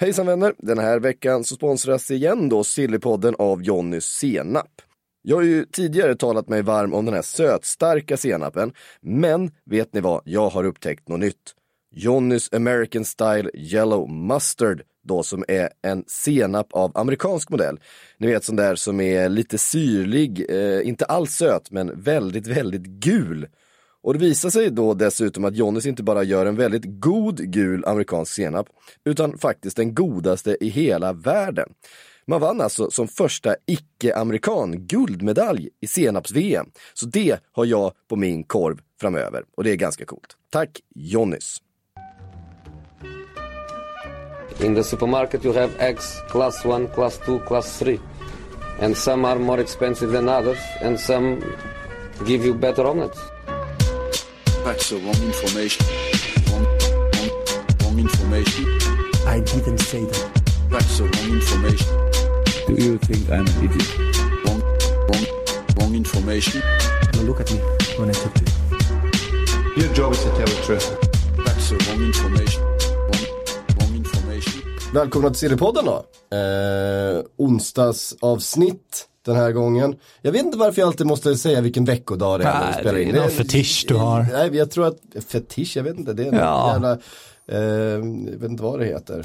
Hejsan vänner! Den här veckan så sponsras igen då Sillypodden av Jonny senap. Jag har ju tidigare talat mig varm om den här sötstarka senapen, men vet ni vad? Jag har upptäckt något nytt. Jonnys American Style Yellow Mustard då som är en senap av amerikansk modell. Ni vet sån där som är lite syrlig, eh, inte alls söt men väldigt, väldigt gul. Och det visar sig då dessutom att Jonnys inte bara gör en väldigt god gul amerikansk senap, utan faktiskt den godaste i hela världen. Man vann alltså som första icke-amerikan guldmedalj i senaps-VM. Så det har jag på min korv framöver och det är ganska coolt. Tack Jonnys! In the supermarket, you have eggs class 1, class 2, class 3. And some are more expensive than others, and some give you better omelets. That's the wrong information. Wrong, wrong, wrong information. I didn't say that. That's the wrong information. Do you think I'm an idiot? Wrong, wrong, wrong information. Now look at me when I talk to you. Your job is to tell the truth. That's the wrong information. Wrong, wrong information. Välkomna till Sillypodden då. Eh, onsdagsavsnitt den här gången. Jag vet inte varför jag alltid måste säga vilken veckodag det är när vi spelar det är någon fetisch du har. Nej, jag tror att, fetisch, jag vet inte, det är Ja. ja. jävla, eh, jag vet inte vad det heter.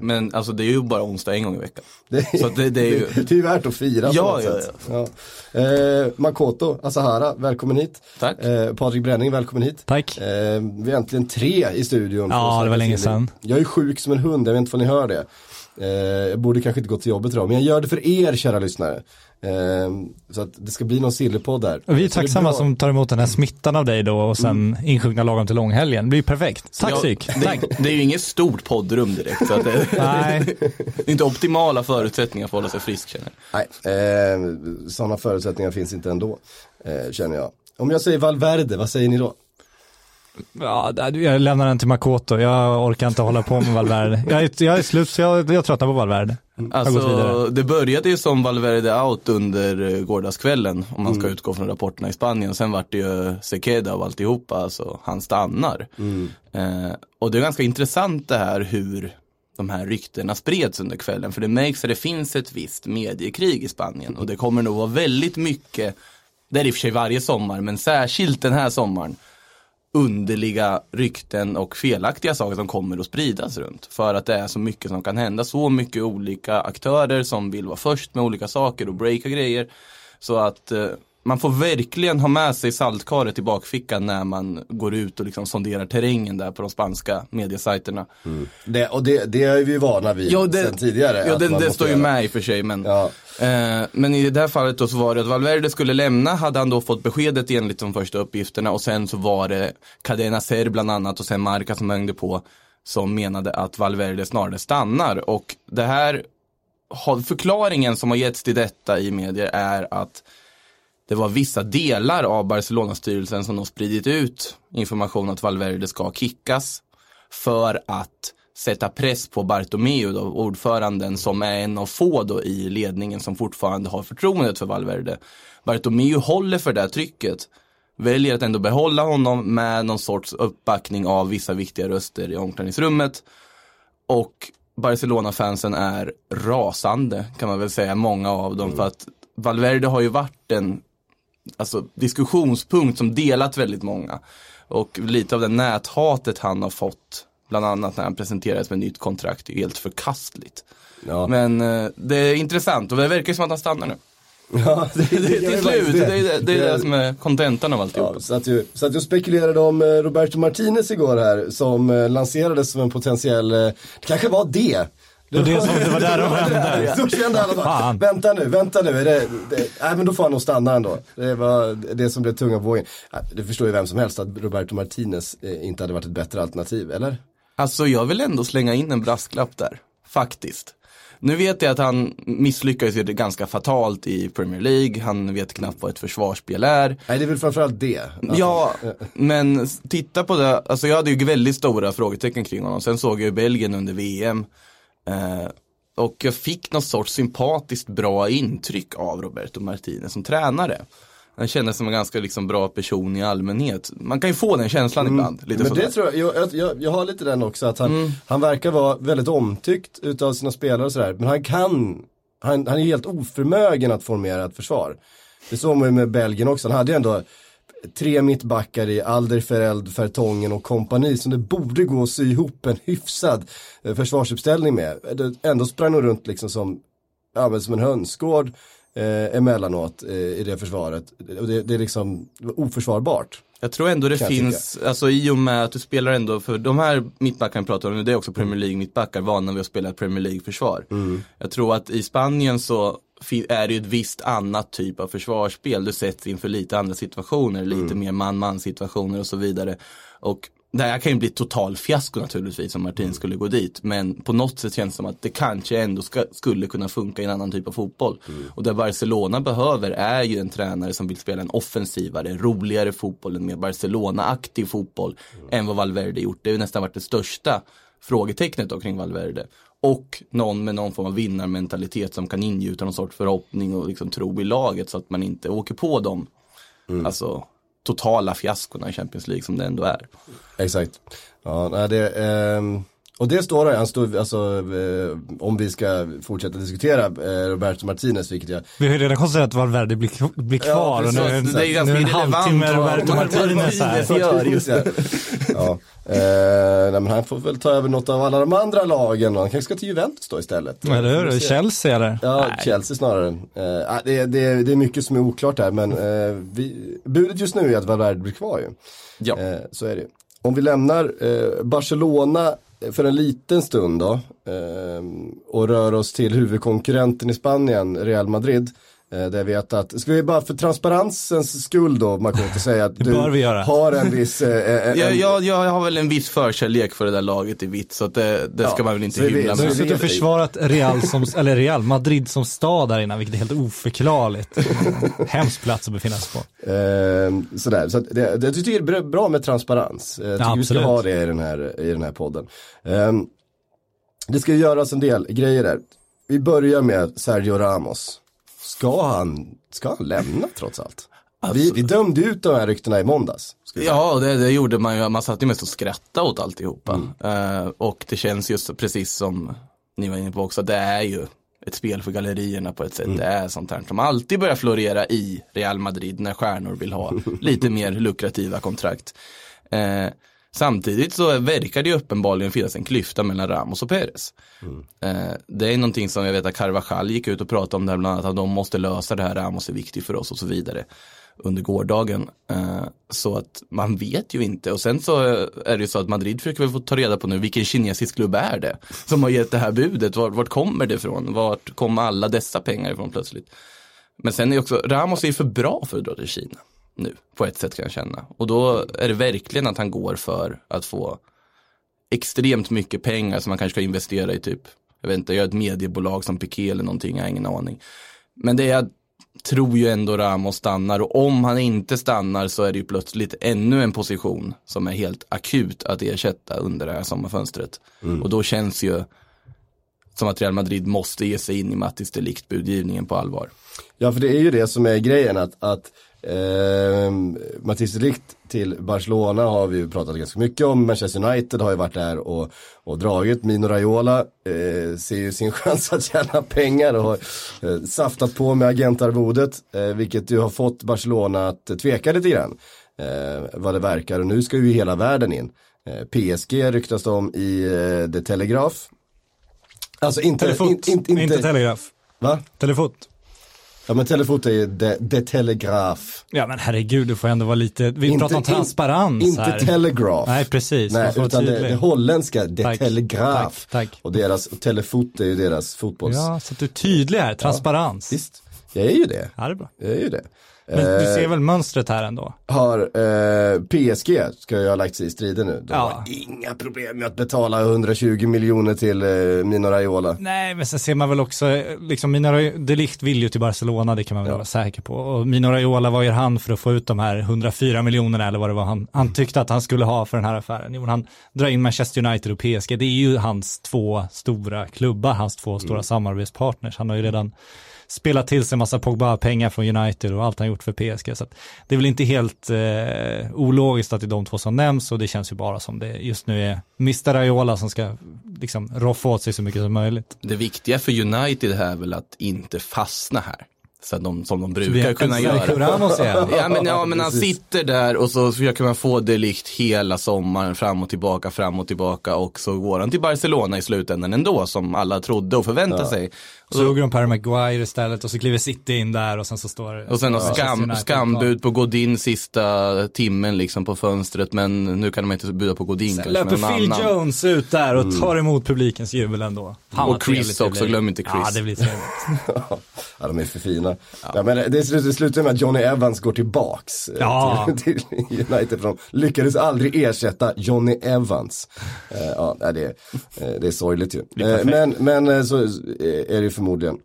Men alltså det är ju bara onsdag en gång i veckan. Det, Så det, det är ju, det är ju värt att fira på Ja, något ja, sätt. Ja. Eh, Makoto Asahara, välkommen hit. Tack. Eh, Patrik Bränning, välkommen hit. Tack. Eh, vi är äntligen tre i studion. Ja, det var länge sedan. Jag är sjuk som en hund, jag vet inte om ni hör det. Eh, jag borde kanske inte gå till jobbet idag, men jag gör det för er kära lyssnare. Eh, så att det ska bli någon sillypodd där. Och vi är tacksamma bra. som tar emot den här smittan av dig då och sen insjuknar lagom till långhelgen. Det blir perfekt. Tack Ja, Syk. Tack. det, det är ju inget stort poddrum direkt. Så att det, Nej, det är inte optimala förutsättningar för att hålla sig frisk känner jag. Nej, eh, sådana förutsättningar finns inte ändå, eh, känner jag. Om jag säger Valverde, vad säger ni då? Ja, jag lämnar den till Makoto. Jag orkar inte hålla på med Valverde. Jag är, jag är slut så jag, jag tröttnar på Valverde. Alltså, det började ju som Valverde out under eh, gårdagskvällen om man ska utgå från rapporterna i Spanien. Sen vart det ju Sekeda och alltihopa, alltså han stannar. Eh, och det är ganska intressant det här hur de här ryktena spreds under kvällen. För det märks att det finns ett visst mediekrig i Spanien och det kommer nog vara väldigt mycket, det är i och för sig varje sommar, men särskilt den här sommaren, underliga rykten och felaktiga saker som kommer att spridas runt. För att det är så mycket som kan hända, så mycket olika aktörer som vill vara först med olika saker och breaka grejer. Så att eh, man får verkligen ha med sig saltkaret i bakfickan när man går ut och liksom sonderar terrängen där på de spanska mediesajterna. Det, och det, det är vi ju vana vid Ja, det, sedan tidigare. ja det, det står ju göra. med i och för sig. Men, Ja. Eh, men i det här fallet då så var det att Valverde skulle lämna, hade han då fått beskedet enligt de första uppgifterna och sen så var det Cadena Ser bland annat och sen Marca som hängde på som menade att Valverde snarare stannar. Och det här förklaringen som har getts till detta i medier är att det var vissa delar av Barcelona-styrelsen som har spridit ut information att Valverde ska kickas för att sätta press på Bartomeu, då, ordföranden som är en av få då i ledningen som fortfarande har förtroendet för Valverde. Bartomeu håller för det här trycket, väljer att ändå behålla honom med någon sorts uppbackning av vissa viktiga röster i omklädningsrummet. Och Barcelona-fansen är rasande kan man väl säga, många av dem. För att Valverde har ju varit en alltså, diskussionspunkt som delat väldigt många. Och lite av det näthatet han har fått, bland annat när han presenterades med nytt kontrakt, är helt förkastligt. Ja. Men eh, det är intressant och det verkar som att han stannar nu. Ja, det, det, Det, till ju slut, det, är det, det är Det- det som är kontentan av alltihop. Ja, så, att ju, så att jag spekulerade om eh, Roberto Martinez igår här som eh, lanserades som en potentiell, eh, det kanske var det. Det var det som- det var där de vände. Så kände alla bara, vänta nu, vänta nu, är det, det, nej men då får han nog stanna ändå. Det var det som blev tunga på vågen. Ja, Det förstår ju vem som helst att Roberto Martinez inte hade varit ett bättre alternativ, eller? Alltså jag vill ändå slänga in en brasklapp där, faktiskt. Nu vet jag att han misslyckades ju ganska fatalt i Premier League, han vet knappt vad ett försvarsspel är. Nej det är väl framförallt det. Ja, men titta på det, alltså jag hade ju väldigt stora frågetecken kring honom. Sen såg jag ju Belgien under VM. Eh, och jag fick något sorts sympatiskt bra intryck av Roberto Martinez som tränare. Han kändes som en ganska liksom bra person i allmänhet. Man kan ju få den känslan ibland. Lite Men sådär. det tror jag, jag, jag, jag har lite den också att han, han verkar vara väldigt omtyckt utav sina spelare och sådär. Men han kan, han, han är helt oförmögen att formera ett försvar. Det såg man ju med Belgien också, han hade ju ändå tre mittbackar i Alderfereld, Fertongen och kompani som det borde gå att sy ihop en hyfsad eh, försvarsuppställning med. Ändå sprang de runt liksom som, ja, men som en hönsgård eh, emellanåt eh, i det försvaret. Och det, det är liksom oförsvarbart. Jag tror ändå det jag finns, alltså i och med att du spelar ändå, för de här mittbackarna pratar om nu, det är också Premier League mittbackar, vana vid att spela Premier League-försvar. Jag tror att i Spanien så är det ju ett visst annat typ av försvarsspel. Du sätts inför lite andra situationer, lite mer man-man situationer och så vidare. Och det här kan ju bli total fiasko naturligtvis om Martin skulle gå dit. Men på något sätt känns det som att det kanske ändå ska, skulle kunna funka i en annan typ av fotboll. Och det Barcelona behöver är ju en tränare som vill spela en offensivare, roligare fotboll, en mer Barcelona-aktig fotboll än vad Valverde gjort. Det har nästan varit det största frågetecknet då kring Valverde. Och någon med någon form av vinnarmentalitet som kan ingjuta någon sorts förhoppning och liksom tro i laget så att man inte åker på dem. Alltså totala fiaskona i Champions League som det ändå är. Exakt. Ja, det, ehm, och det står han står, alltså, eh, om vi ska fortsätta diskutera eh, Roberto Martinez, vilket jag Vi har ju redan konstaterat att Valverde blir, kvar- Ja, och nu, är- Det är ganska nu en irrelevant halvtimme vad- Roberto Martinez här. Gör just ja. ja. Eh, nej, men han får väl ta över något av alla de andra lagen, han kanske ska till Juventus då istället. Eller hur? se. Chelsea eller? Ja, Nej. Chelsea snarare. Eh, ah, det, det, det är mycket som är oklart här men eh, vi, budet just nu är att Valverde blir kvar ju. Ja. Eh, så är det. Om vi lämnar eh, Barcelona för en liten stund då eh, och rör oss till huvudkonkurrenten i Spanien, Real Madrid. Eh, där jag vet att, ska vi bara för transparensens skull då Makoto säga att du bör vi göra. har en viss... Eh, en, Jag, jag, jag har väl en viss förkärlek för det där laget i vitt så att det, det ska Ja, man väl inte hymla så Du har med. vi- suttit och försvarat Real, som, eller Real Madrid som stad där innan, vilket är helt oförklarligt. Hemsk plats att befinna sig på. Eh, sådär, så att det, det, jag tycker det är bra med transparens. Eh, Jag tycker vi ska ha det i den här, i den här podden. Eh, det ska ju göras en del grejer där. Vi börjar med Sergio Ramos. Ska han, ska han lämna trots allt? Vi, vi dömde ut de här ryktena i måndags. Ja, det, det gjorde man ju. Man satt ju mest och skrattade åt alltihopa. Eh, och det känns just precis som ni var inne på också, det är ju ett spel för gallerierna på ett sätt. Det är sånt här som alltid börjar florera i Real Madrid när stjärnor vill ha lite mer lukrativa kontrakt. Eh, samtidigt så verkar det uppenbarligen finnas en klyfta mellan Ramos och Perez. Eh, det är någonting som jag vet att Carvajal gick ut och pratade om där bland annat att de måste lösa det här, Ramos är viktig för oss och så vidare under gårdagen. Eh, så att man vet ju inte. Och sen så är det ju så att Madrid försöker väl få ta reda på nu vilken kinesisk klubb är det som har gett det här budet. Vart, vart kommer det ifrån? Vart kommer alla dessa pengar ifrån plötsligt? Men sen är också, Ramos är för bra för att dra till Kina nu, på ett sätt kan jag känna. Och då är det verkligen att han går för att få extremt mycket pengar som man kanske ska investera i typ, jag vet inte, göra ett mediebolag som Piqué eller någonting, jag har ingen aning. Men det är, tror ju ändå Ramos stannar och om han inte stannar så är det ju plötsligt ännu en position som är helt akut att ersätta under det här sommarfönstret. Och då känns ju som att Real Madrid måste ge sig in i Mattis Delict budgivningen på allvar. Ja, för det är ju det som är grejen att, att eh, Matisse Ligt till Barcelona har vi ju pratat ganska mycket om. Manchester United har ju varit där och, och dragit. Mino Raiola eh, ser ju sin chans att tjäna pengar och har eh, saftat på med agentarvodet. Eh, vilket ju har fått Barcelona att tveka lite grann. Eh, vad det verkar och nu ska ju hela världen in. Eh, PSG ryktas om i eh, The Telegraph. Alltså inte, Telefot, in, in, inte, inte telegraf. va? Telefot. Ja men telefot är ju de, de telegraf. Ja men herregud, du får ändå vara lite, vi Inte- pratar om in- transparens Inte här. telegraf. Nej precis, Nej, utan det, det holländska, de Tack, telegraf. tack, tack. Och deras, och telefot är ju deras fotbolls... Ja, så att du är tydlig här, transparens. Visst, jag är ju det. Ja, det är bra. Jag är ju det. Men du Eh, ser väl mönstret här ändå? Har eh, PSG, ska jag ha lagt sig i striden nu. De Ja. har inga problem med att betala 120 miljoner till eh, Mino Raiola. Nej, men sen ser man väl också, eh, liksom Mino Delict vill ju till Barcelona, det kan man väl vara säker på. Och Mino Raiola, vad gör han för att få ut de här 104 miljonerna eller vad det var han, han tyckte att han skulle ha för den här affären? Jo, han drar in Manchester United och PSG, det är ju hans två stora klubbar, hans två stora samarbetspartners. Han har ju redan spelat till sig en massa Pogba-pengar från United och allt han gjort gjort för PSG. Så att det är väl inte helt eh, ologiskt att det är de två som nämns och det känns ju bara som det just nu är Mr. Raiola som ska liksom roffa åt sig så mycket som möjligt. Det viktiga för United är väl att inte fastna här. Så de, som de vi brukar kunna göra. Ramos igen. Ja men, ja, men han sitter där och så försöker man få delikt hela sommaren fram och tillbaka, fram och tillbaka och så går han till Barcelona i slutändan ändå som alla trodde och förväntade sig. Så drog de Per Maguire istället och så kliver City in där och sen så står det Och sen har skam, skambud på Godin sista timmen liksom på fönstret men nu kan de inte buda på Godin Sen löper Phil annan. Jones ut där och tar emot publikens jubel ändå. Fan, Och Chris trevligt det också, glöm inte Chris. Ja, det blir trevligt. Ja, de är för fina. Ja. men det slutar, det slutar med att Johnny Evans går tillbaks eh, Ja. till, till United. För de lyckades aldrig ersätta Johnny Evans. Eh, ja, det, är- eh, det är sorgligt ju. Eh, men, men så är det ju förmodligen.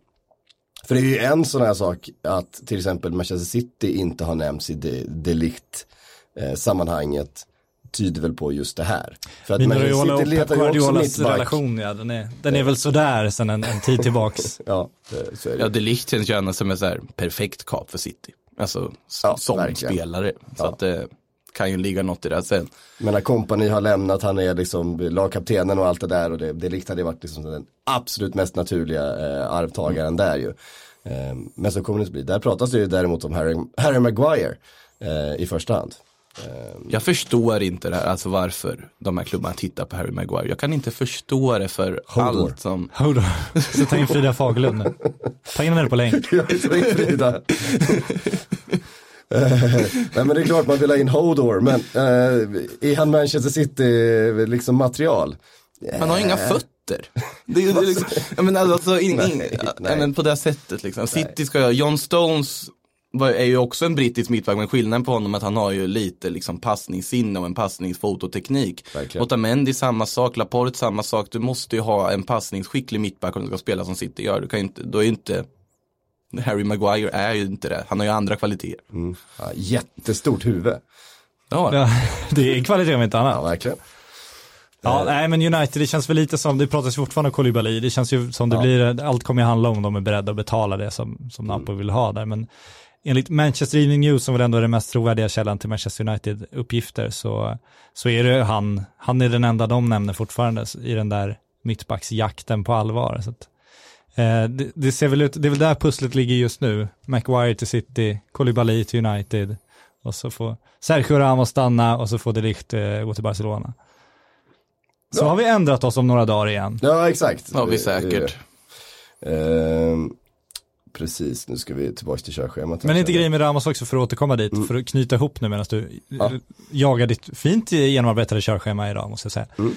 För det är ju en sån här sak att till exempel Manchester City inte har nämnts i de, delikt eh, sammanhanget tyder väl på just det här. För att Mino Raiola och Pep Guardiolas relation, ja, den är, den är väl sådär sen en, en tid tillbaks. Ja, så är det. Ja, Delict känns ju ändå som en så här perfekt kap för City. Alltså Ja, som verkligen. spelare. Så Ja. att det kan ju ligga något i det. Sen, Men när kompani har lämnat, han är liksom lagkaptenen och allt det där och det, det hade varit liksom den absolut mest naturliga eh, arvtagaren där ju. Eh, men så kommer det inte bli. Där pratas det ju däremot om Harry, Harry Maguire eh, i första hand. Eh, jag förstår inte det här, alltså varför de här klubbarna tittar på Harry Maguire. Jag kan inte förstå det för Hodor. allt som, Hold on. Så ta in Frida Fagerlund nu. Ta in henne på länk. jag är så Frida. Eh, Nej men det är klart man vill ha in Hodor, men eh, är han Manchester City liksom material? han har inga fötter. Det, är- det, är liksom, menar, alltså, in, in, Nej, nej. men på det sättet liksom. City ska jag, John Stones är ju också en brittisk mittback, men skillnaden på honom är att han har ju lite liksom passningssinne och en passningsfototeknik. Verkligen. Otamendi samma sak, Laporte samma sak. Du måste ju ha en passningsskicklig mittback om du ska spela som City gör. Du kan ju inte, då är ju inte Harry Maguire är ju inte det. Han har ju andra kvaliteter. Ja, jättestort huvud. Ja, Ja, det är kvalitet om inte Ja, annat. verkligen. Ja, nej men United, det känns väl lite som, det pratas fortfarande om Koulibaly, det känns ju som det Ja. blir, allt kommer ju handla om de är beredda att betala det som, som Napoli vill ha där, men enligt Manchester Evening News, som väl ändå är den mest trovärdiga källan till Manchester United-uppgifter, så, så är det han, han är den enda de nämner fortfarande i den där mittbacksjakten på allvar. Så att, eh, det, det ser väl ut, det är väl där pusslet ligger just nu, Maguire till City, Koulibaly till United, och så får Sergio Ramos stanna och så får de Ligt eh, gå till Barcelona. Så Ja. har vi ändrat oss om några dagar igen. Ja, exakt. det har vi säkert. Ehm, precis, nu ska vi tillbaka till körschemat. Men inte grejen med Ramos också för att återkomma dit, Mm. för att knyta ihop nu medan du Ja. jagar ditt fint genomarbetade körschema idag måste jag säga. Mm.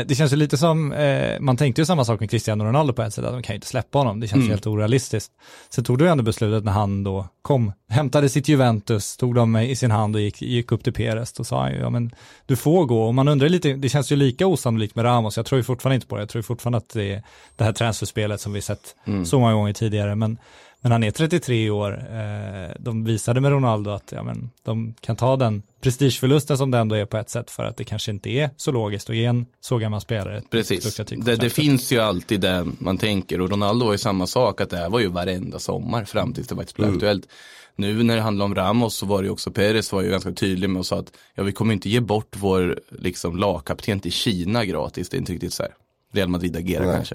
Eh, det känns ju lite som, eh, man tänkte ju samma sak med Cristiano Ronaldo på ett sätt, att de kan ju inte släppa honom, det känns Mm. ju helt orealistiskt. Sen tog du ändå beslutet när han då kom, hämtade sitt Juventus, tog dem i sin hand och gick, gick upp till Perez, då sa han ju, ja men du får gå, och man undrar lite, det känns ju lika osannolikt med Ramos, jag tror ju fortfarande inte på det, jag tror ju fortfarande att det är det här transferspelet som vi sett Mm. så många gånger tidigare, men men han är 33 år. Eh, de visade med Ronaldo att ja, men, de kan ta den prestigeförlusten som det ändå är på ett sätt för att det kanske inte är så logiskt att ge en så gammal spelare Precis, det, det finns ju alltid det man tänker och Ronaldo var ju samma sak att det här var ju varenda sommar fram tills det faktiskt blev aktuellt. Nu när det handlar om Ramos så var det ju också Perez var ju ganska tydlig med och sa att ja vi kommer inte ge bort vår liksom lagkapten till Kina gratis, det är inte riktigt så här Real Madrid agerar Nej. kanske.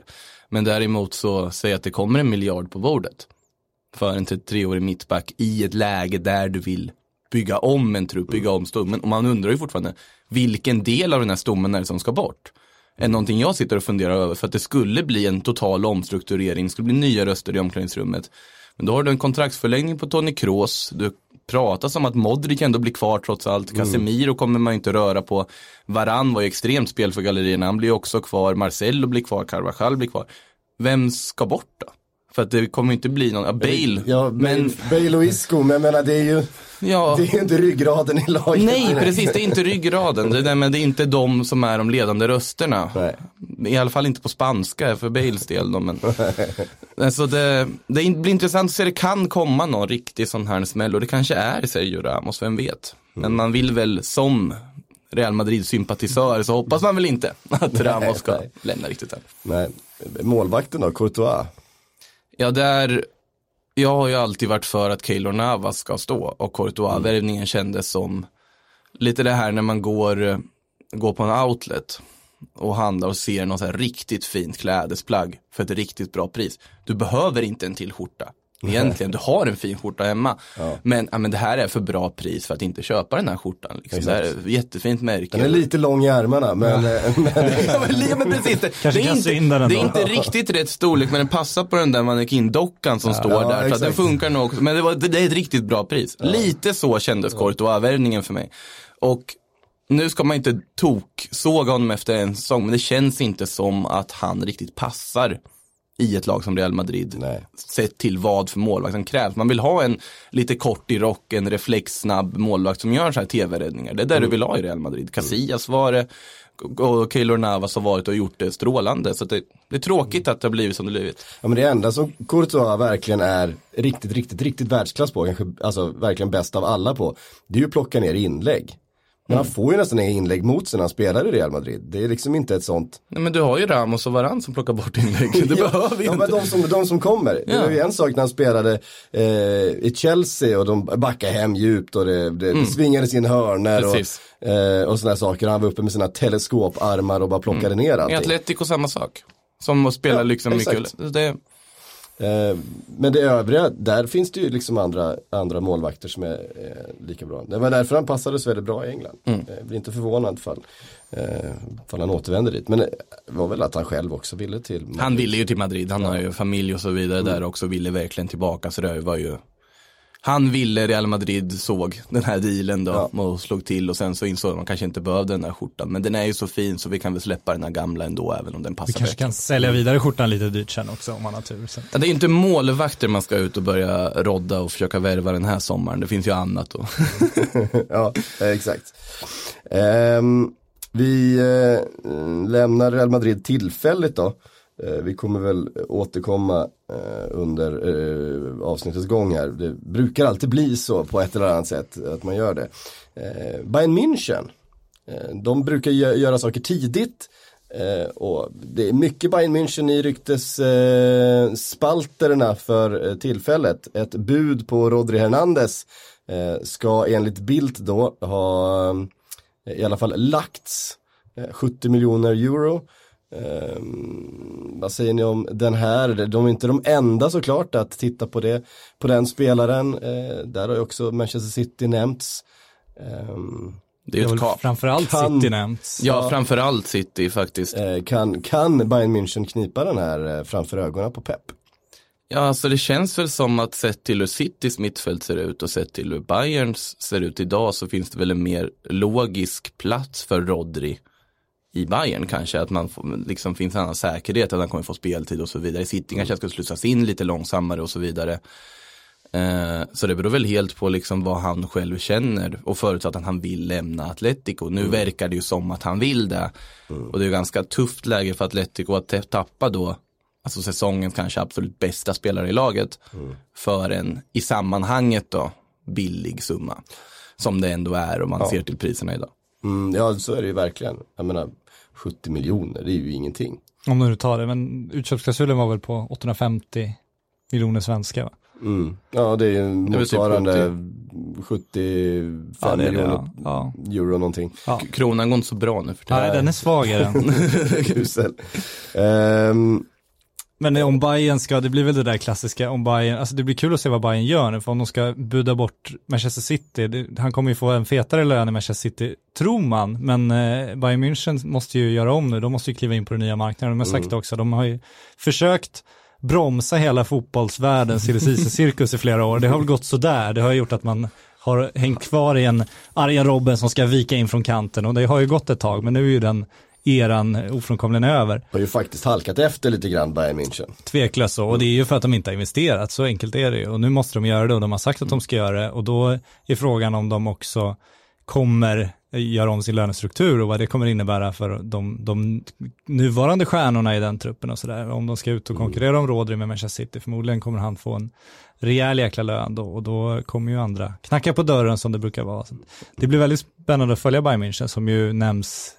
Men däremot så säger att det kommer en miljard på bordet för en 33-årig mittback i ett läge där du vill bygga om en trupp, bygga om stommen. Och man undrar ju fortfarande, vilken del av den här stommen är det som ska bort? Är någonting jag sitter och funderar över för att det skulle bli en total omstrukturering, det skulle bli nya röster i omklädningsrummet. Men då har du en kontraktsförlängning på Tony Kroos, du pratas om att Modric ändå blir kvar trots allt, Casemiro kommer man inte röra på, Varann var ju extremt spel för gallerierna, han blir också kvar, Marcelo blir kvar, Carvajal blir kvar. Vem ska bort då? För att det kommer inte bli någon, ja, Bale, Ja, men men... Bale och Isco, men jag menar det är ju, ja. det är ju inte ryggraden i laget. Nej, precis. Det är inte ryggraden. Det, är, men det är inte de som är de ledande rösterna. Nej. I alla fall inte på spanska för Bales del. Då, men... alltså det, det blir intressant att se. Det kan komma någon riktig sån här smäll och det kanske är Sergio Ramos, vem vet. Men man vill väl som Real Madrid-sympatisör så hoppas man väl inte att Ramos ska nej. lämna riktigt än. Nej, målvakten då, Courtois. Ja, där jag har ju alltid varit för att Keylor Navas ska stå och Courtois-värvningen kändes som lite det här när man går, eh, går på en outlet och handlar och ser något så här riktigt fint klädesplagg för ett riktigt bra pris. Du behöver inte en till skjorta. Egentligen, du har en fin skjorta hemma. Men, ja, men det här är för bra pris för att inte köpa den här skjortan. Liksom. Det här är ett jättefint märke. Den är lite lång i armarna men, eh, men Ja, men, ja, men precis. Det, Kanske det, är inte, in det är inte riktigt rätt storlek men den passar på den där mannequin-dockan som står ja, där. Så att den exakt. funkar nog också. Men det, var, det, det är ett riktigt bra pris. Lite så kändes Courtois-värvningen för mig. Och nu ska man inte tok såga honom efter en säsong men det känns inte som att han riktigt passar i ett lag som Real Madrid. Nej. Sett till vad för målvakt som krävs. Man vill ha en lite kort i rock, en reflexsnabb målvakt som gör så här tv-räddningar. Det är det du vill ha i Real Madrid. Casillas var det och Keylor Navas har varit och gjort det strålande. Så det, det är tråkigt att det har blivit som det blivit. Ja men det enda som Courtois verkligen är riktigt, riktigt, riktigt världsklass på, kanske alltså verkligen bäst av alla på, det är ju att plocka ner inlägg. Men han får ju nästan inga inlägg mot sig när han spelar i Real Madrid. Det är liksom inte ett sånt. Nej, men du har ju Ramos och Varann som plockar bort inlägg. Det behöver vi ja, inte. men de som, de som kommer. Det Ja. var ju en sak när han spelade eh, i Chelsea och de backade hem djupt och det, det, det svingades in hörnor Precis. och, eh, och sådana saker. Han var uppe med sina teleskoparmar och bara plockade ner I allting. Atletico samma sak. Som att spela Ja, liksom mycket. Det, men det övriga, där finns det ju liksom andra, andra målvakter som är eh, lika bra. Det var därför han passade så väldigt bra i England. Mm. Eh, blir inte förvånad fall, eh, fall han återvänder dit. Men det var väl att han själv också ville till. Han ville ju till Madrid, han har ju familj och så vidare där också, ville verkligen tillbaka. Så det var ju han ville Real Madrid såg den här dealen då Ja. och slog till och sen så insåg att man kanske inte behövde den där skjortan. Men den är ju så fin så vi kan väl släppa den här gamla ändå även om den Vi passar kanske bättre. kan sälja vidare skjortan lite dyrt sen också om man har tur. Sen. Ja, det är ju inte målvakter man ska ut och börja rodda och försöka värva den här sommaren. Det finns ju annat då. ja, exakt. Ehm, vi eh, lämnar Real Madrid tillfälligt då. Eh, vi kommer väl återkomma eh, under eh, avsnittets gång här. Det brukar alltid bli så på ett eller annat sätt att man gör det. Bayern München, de brukar göra saker tidigt. Och det är mycket Bayern München i ryktesspalterna för tillfället. Ett bud på Rodri Hernandez ska enligt Bildt då ha i alla fall lagts 70 miljoner euro. Eh, vad säger ni om den här? De är inte de enda såklart att titta på det, på den spelaren. Eh, där har ju också Manchester City nämnts. Ehm, Det är ju ett kap. framförallt Kan- City nämnts. Ja, framförallt City faktiskt. Eh, kan, kan Bayern München knipa den här eh, framför ögonen på Pep? Ja, alltså det känns väl som att sett till hur Citys mittfält ser ut och sett till hur Bayerns ser ut idag så finns det väl en mer logisk plats för Rodri i Bayern kanske. Att man får, liksom finns en annan säkerhet att han kommer få speltid och så vidare. City kanske ska slussas in lite långsammare och så vidare. Eh, så det beror väl helt på liksom vad han själv känner och förutsatt att han vill lämna Atletico. Nu verkar det ju som att han vill det. Och det är ju ganska tufft läge för Atletico att tappa då alltså säsongens kanske absolut bästa spelare i laget för en i sammanhanget då billig summa. Som det ändå är om man ser till priserna idag. Mm, ja, så är det ju verkligen. Jag menar, 70 miljoner, det är ju ingenting. Om du nu tar det, men utköpsklausulen var väl på 850 miljoner svenska va? Mm. Ja, det är ju typ motsvarande 75 Ja, det är det, miljoner ja. euro någonting. Ja. Kronan går inte så bra nu för tiden. Nej, den är svagare. Usel. Ehm, Men om Bayern ska, det blir väl det där klassiska om Bayern, alltså det blir kul att se vad Bayern gör nu, för om de ska buda bort Manchester City, det, han kommer ju få en fetare lön i Manchester City, tror man, men eh, Bayern München måste ju göra om nu, de måste ju kliva in på den nya marknaden, de har sagt det också, de har ju försökt bromsa hela fotbollsvärldens cirkus i flera år, det har väl gått sådär, det har gjort att man har hängt kvar i en Arjen Robben som ska vika in från kanten och det har ju gått ett tag, men nu är ju den eran ofrånkomligen över. har ju faktiskt halkat efter lite grann Bayern München. Tveklöst så, och det är ju för att de inte har investerat, så enkelt är det ju. Och nu måste de göra det och de har sagt att de ska göra det och då är frågan om de också kommer göra om sin lönestruktur och vad det kommer innebära för de, de nuvarande stjärnorna i den truppen och sådär. Om de ska ut och konkurrera om Rodri med Manchester City, förmodligen kommer han få en rejäl jäkla lön då och då kommer ju andra knacka på dörren som det brukar vara. Det blir väldigt spännande att följa Bayern München som ju nämns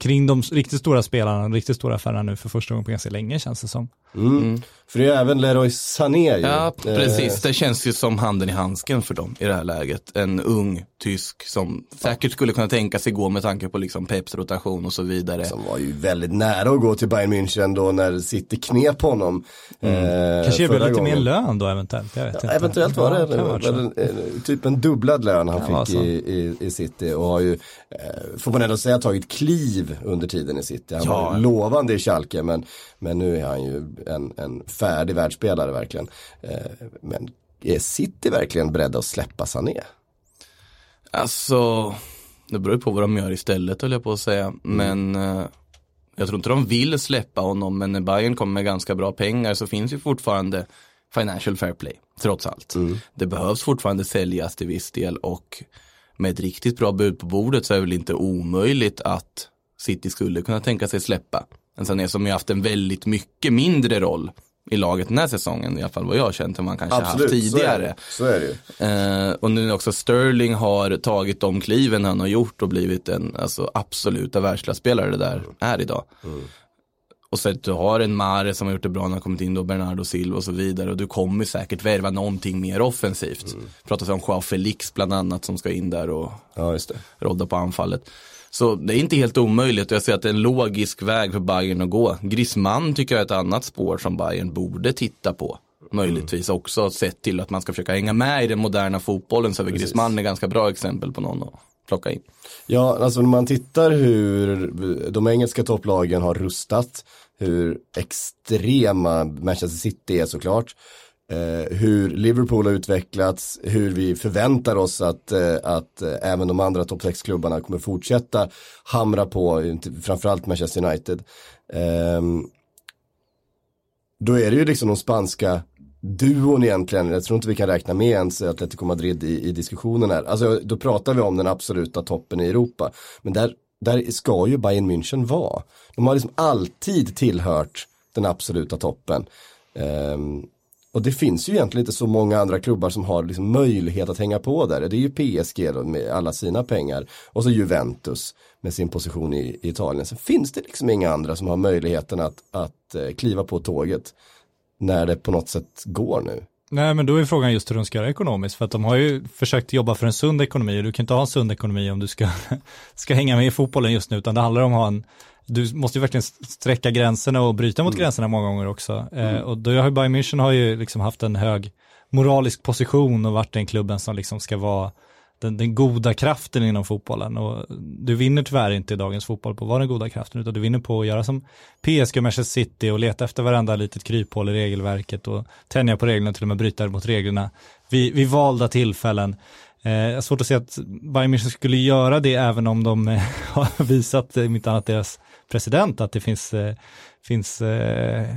kring de riktigt stora spelarna, de riktigt stora affärerna nu för första gången på ganska länge känns det som. För det är även Leroy Sané ju. Ja, Eh, precis. Det känns ju som handen i handsken för dem i det här läget. En ung tysk som säkert skulle kunna tänka sig gå med tanke på liksom Peps rotation och så vidare. Som var ju väldigt nära att gå till Bayern München då när City knep honom. Eh, Kanske väl lite mer lön då eventuellt. Jag vet inte. Eventuellt var det Ja, en, en, typ en dubblad lön han vara fick i, i, i City och har ju, eh, får man ändå säga, tagit kliv under tiden i City. Han Ja. var lovande i Schalke men, men nu är han ju en, en färdig världsspelare verkligen. Eh, men är City verkligen beredda att släppa Sané? Alltså, det beror ju på vad de gör istället höll jag på att säga. Men eh, jag tror inte de vill släppa honom. Men när Bayern kommer med ganska bra pengar så finns ju fortfarande financial fair play. Trots allt. Det behövs fortfarande säljas till viss del och med ett riktigt bra bud på bordet så är det väl inte omöjligt att City skulle kunna tänka sig släppa. En Sané som ju haft en väldigt mycket mindre roll i laget den här säsongen, i alla fall vad jag har känt än man kanske haft så är, tidigare. det. så är det. Eh, och nu också Sterling har tagit de kliven han har gjort och blivit en alltså, absoluta världsklasspelare det där är idag. Och så att du har en Mare som har gjort det bra när han kommit in då, Bernardo Silva och så vidare. Och du kommer säkert värva någonting mer offensivt. Mm. Pratas om Joao Felix bland annat som ska in där och Ja, rodda på anfallet. Så det är inte helt omöjligt och jag ser att det är en logisk väg för Bayern att gå. Griezmann tycker jag är ett annat spår som Bayern borde titta på. Möjligtvis också sett till att man ska försöka hänga med i den moderna fotbollen så är väl Griezmann är ganska bra exempel på någon att plocka in. Ja, alltså när man tittar hur de engelska topplagen har rustat, hur extrema Manchester City är såklart, eh, hur Liverpool har utvecklats, hur vi förväntar oss att, eh, att eh, även de andra topp 6-klubbarna kommer fortsätta hamra på, framförallt Manchester United. Eh, då är det ju liksom de spanska duon egentligen, jag tror inte vi kan räkna med ens Atletico Madrid i, i diskussionen här. Alltså då pratar vi om den absoluta toppen i Europa. Men där, där ska ju Bayern München vara. De har liksom alltid tillhört den absoluta toppen. Ehm, och det finns ju egentligen inte så många andra klubbar som har liksom möjlighet att hänga på där. Det är ju PSG då med alla sina pengar och så Juventus med sin position i, i Italien. Sen finns det liksom inga andra som har möjligheten att, att eh, kliva på tåget när det på något sätt går nu. Nej, men då är frågan just hur de ska göra ekonomiskt, för att de har ju försökt jobba för en sund ekonomi och du kan inte ha en sund ekonomi om du ska, ska hänga med i fotbollen just nu, utan det handlar om att ha en, du måste ju verkligen sträcka gränserna och bryta mot gränserna många gånger också. Eh, och då har ju Bayern München har ju liksom haft en hög moralisk position och varit den klubben som liksom ska vara den, den goda kraften inom fotbollen och du vinner tyvärr inte i dagens fotboll på att vara den goda kraften utan du vinner på att göra som PSG och Manchester City och leta efter varenda litet kryphål i regelverket och tänja på reglerna och till och med bryta mot reglerna vid, vid valda tillfällen. Eh, jag har svårt att se att Bayern München skulle göra det även om de eh, har visat, eh, inte annat deras president, att det finns, eh, finns eh,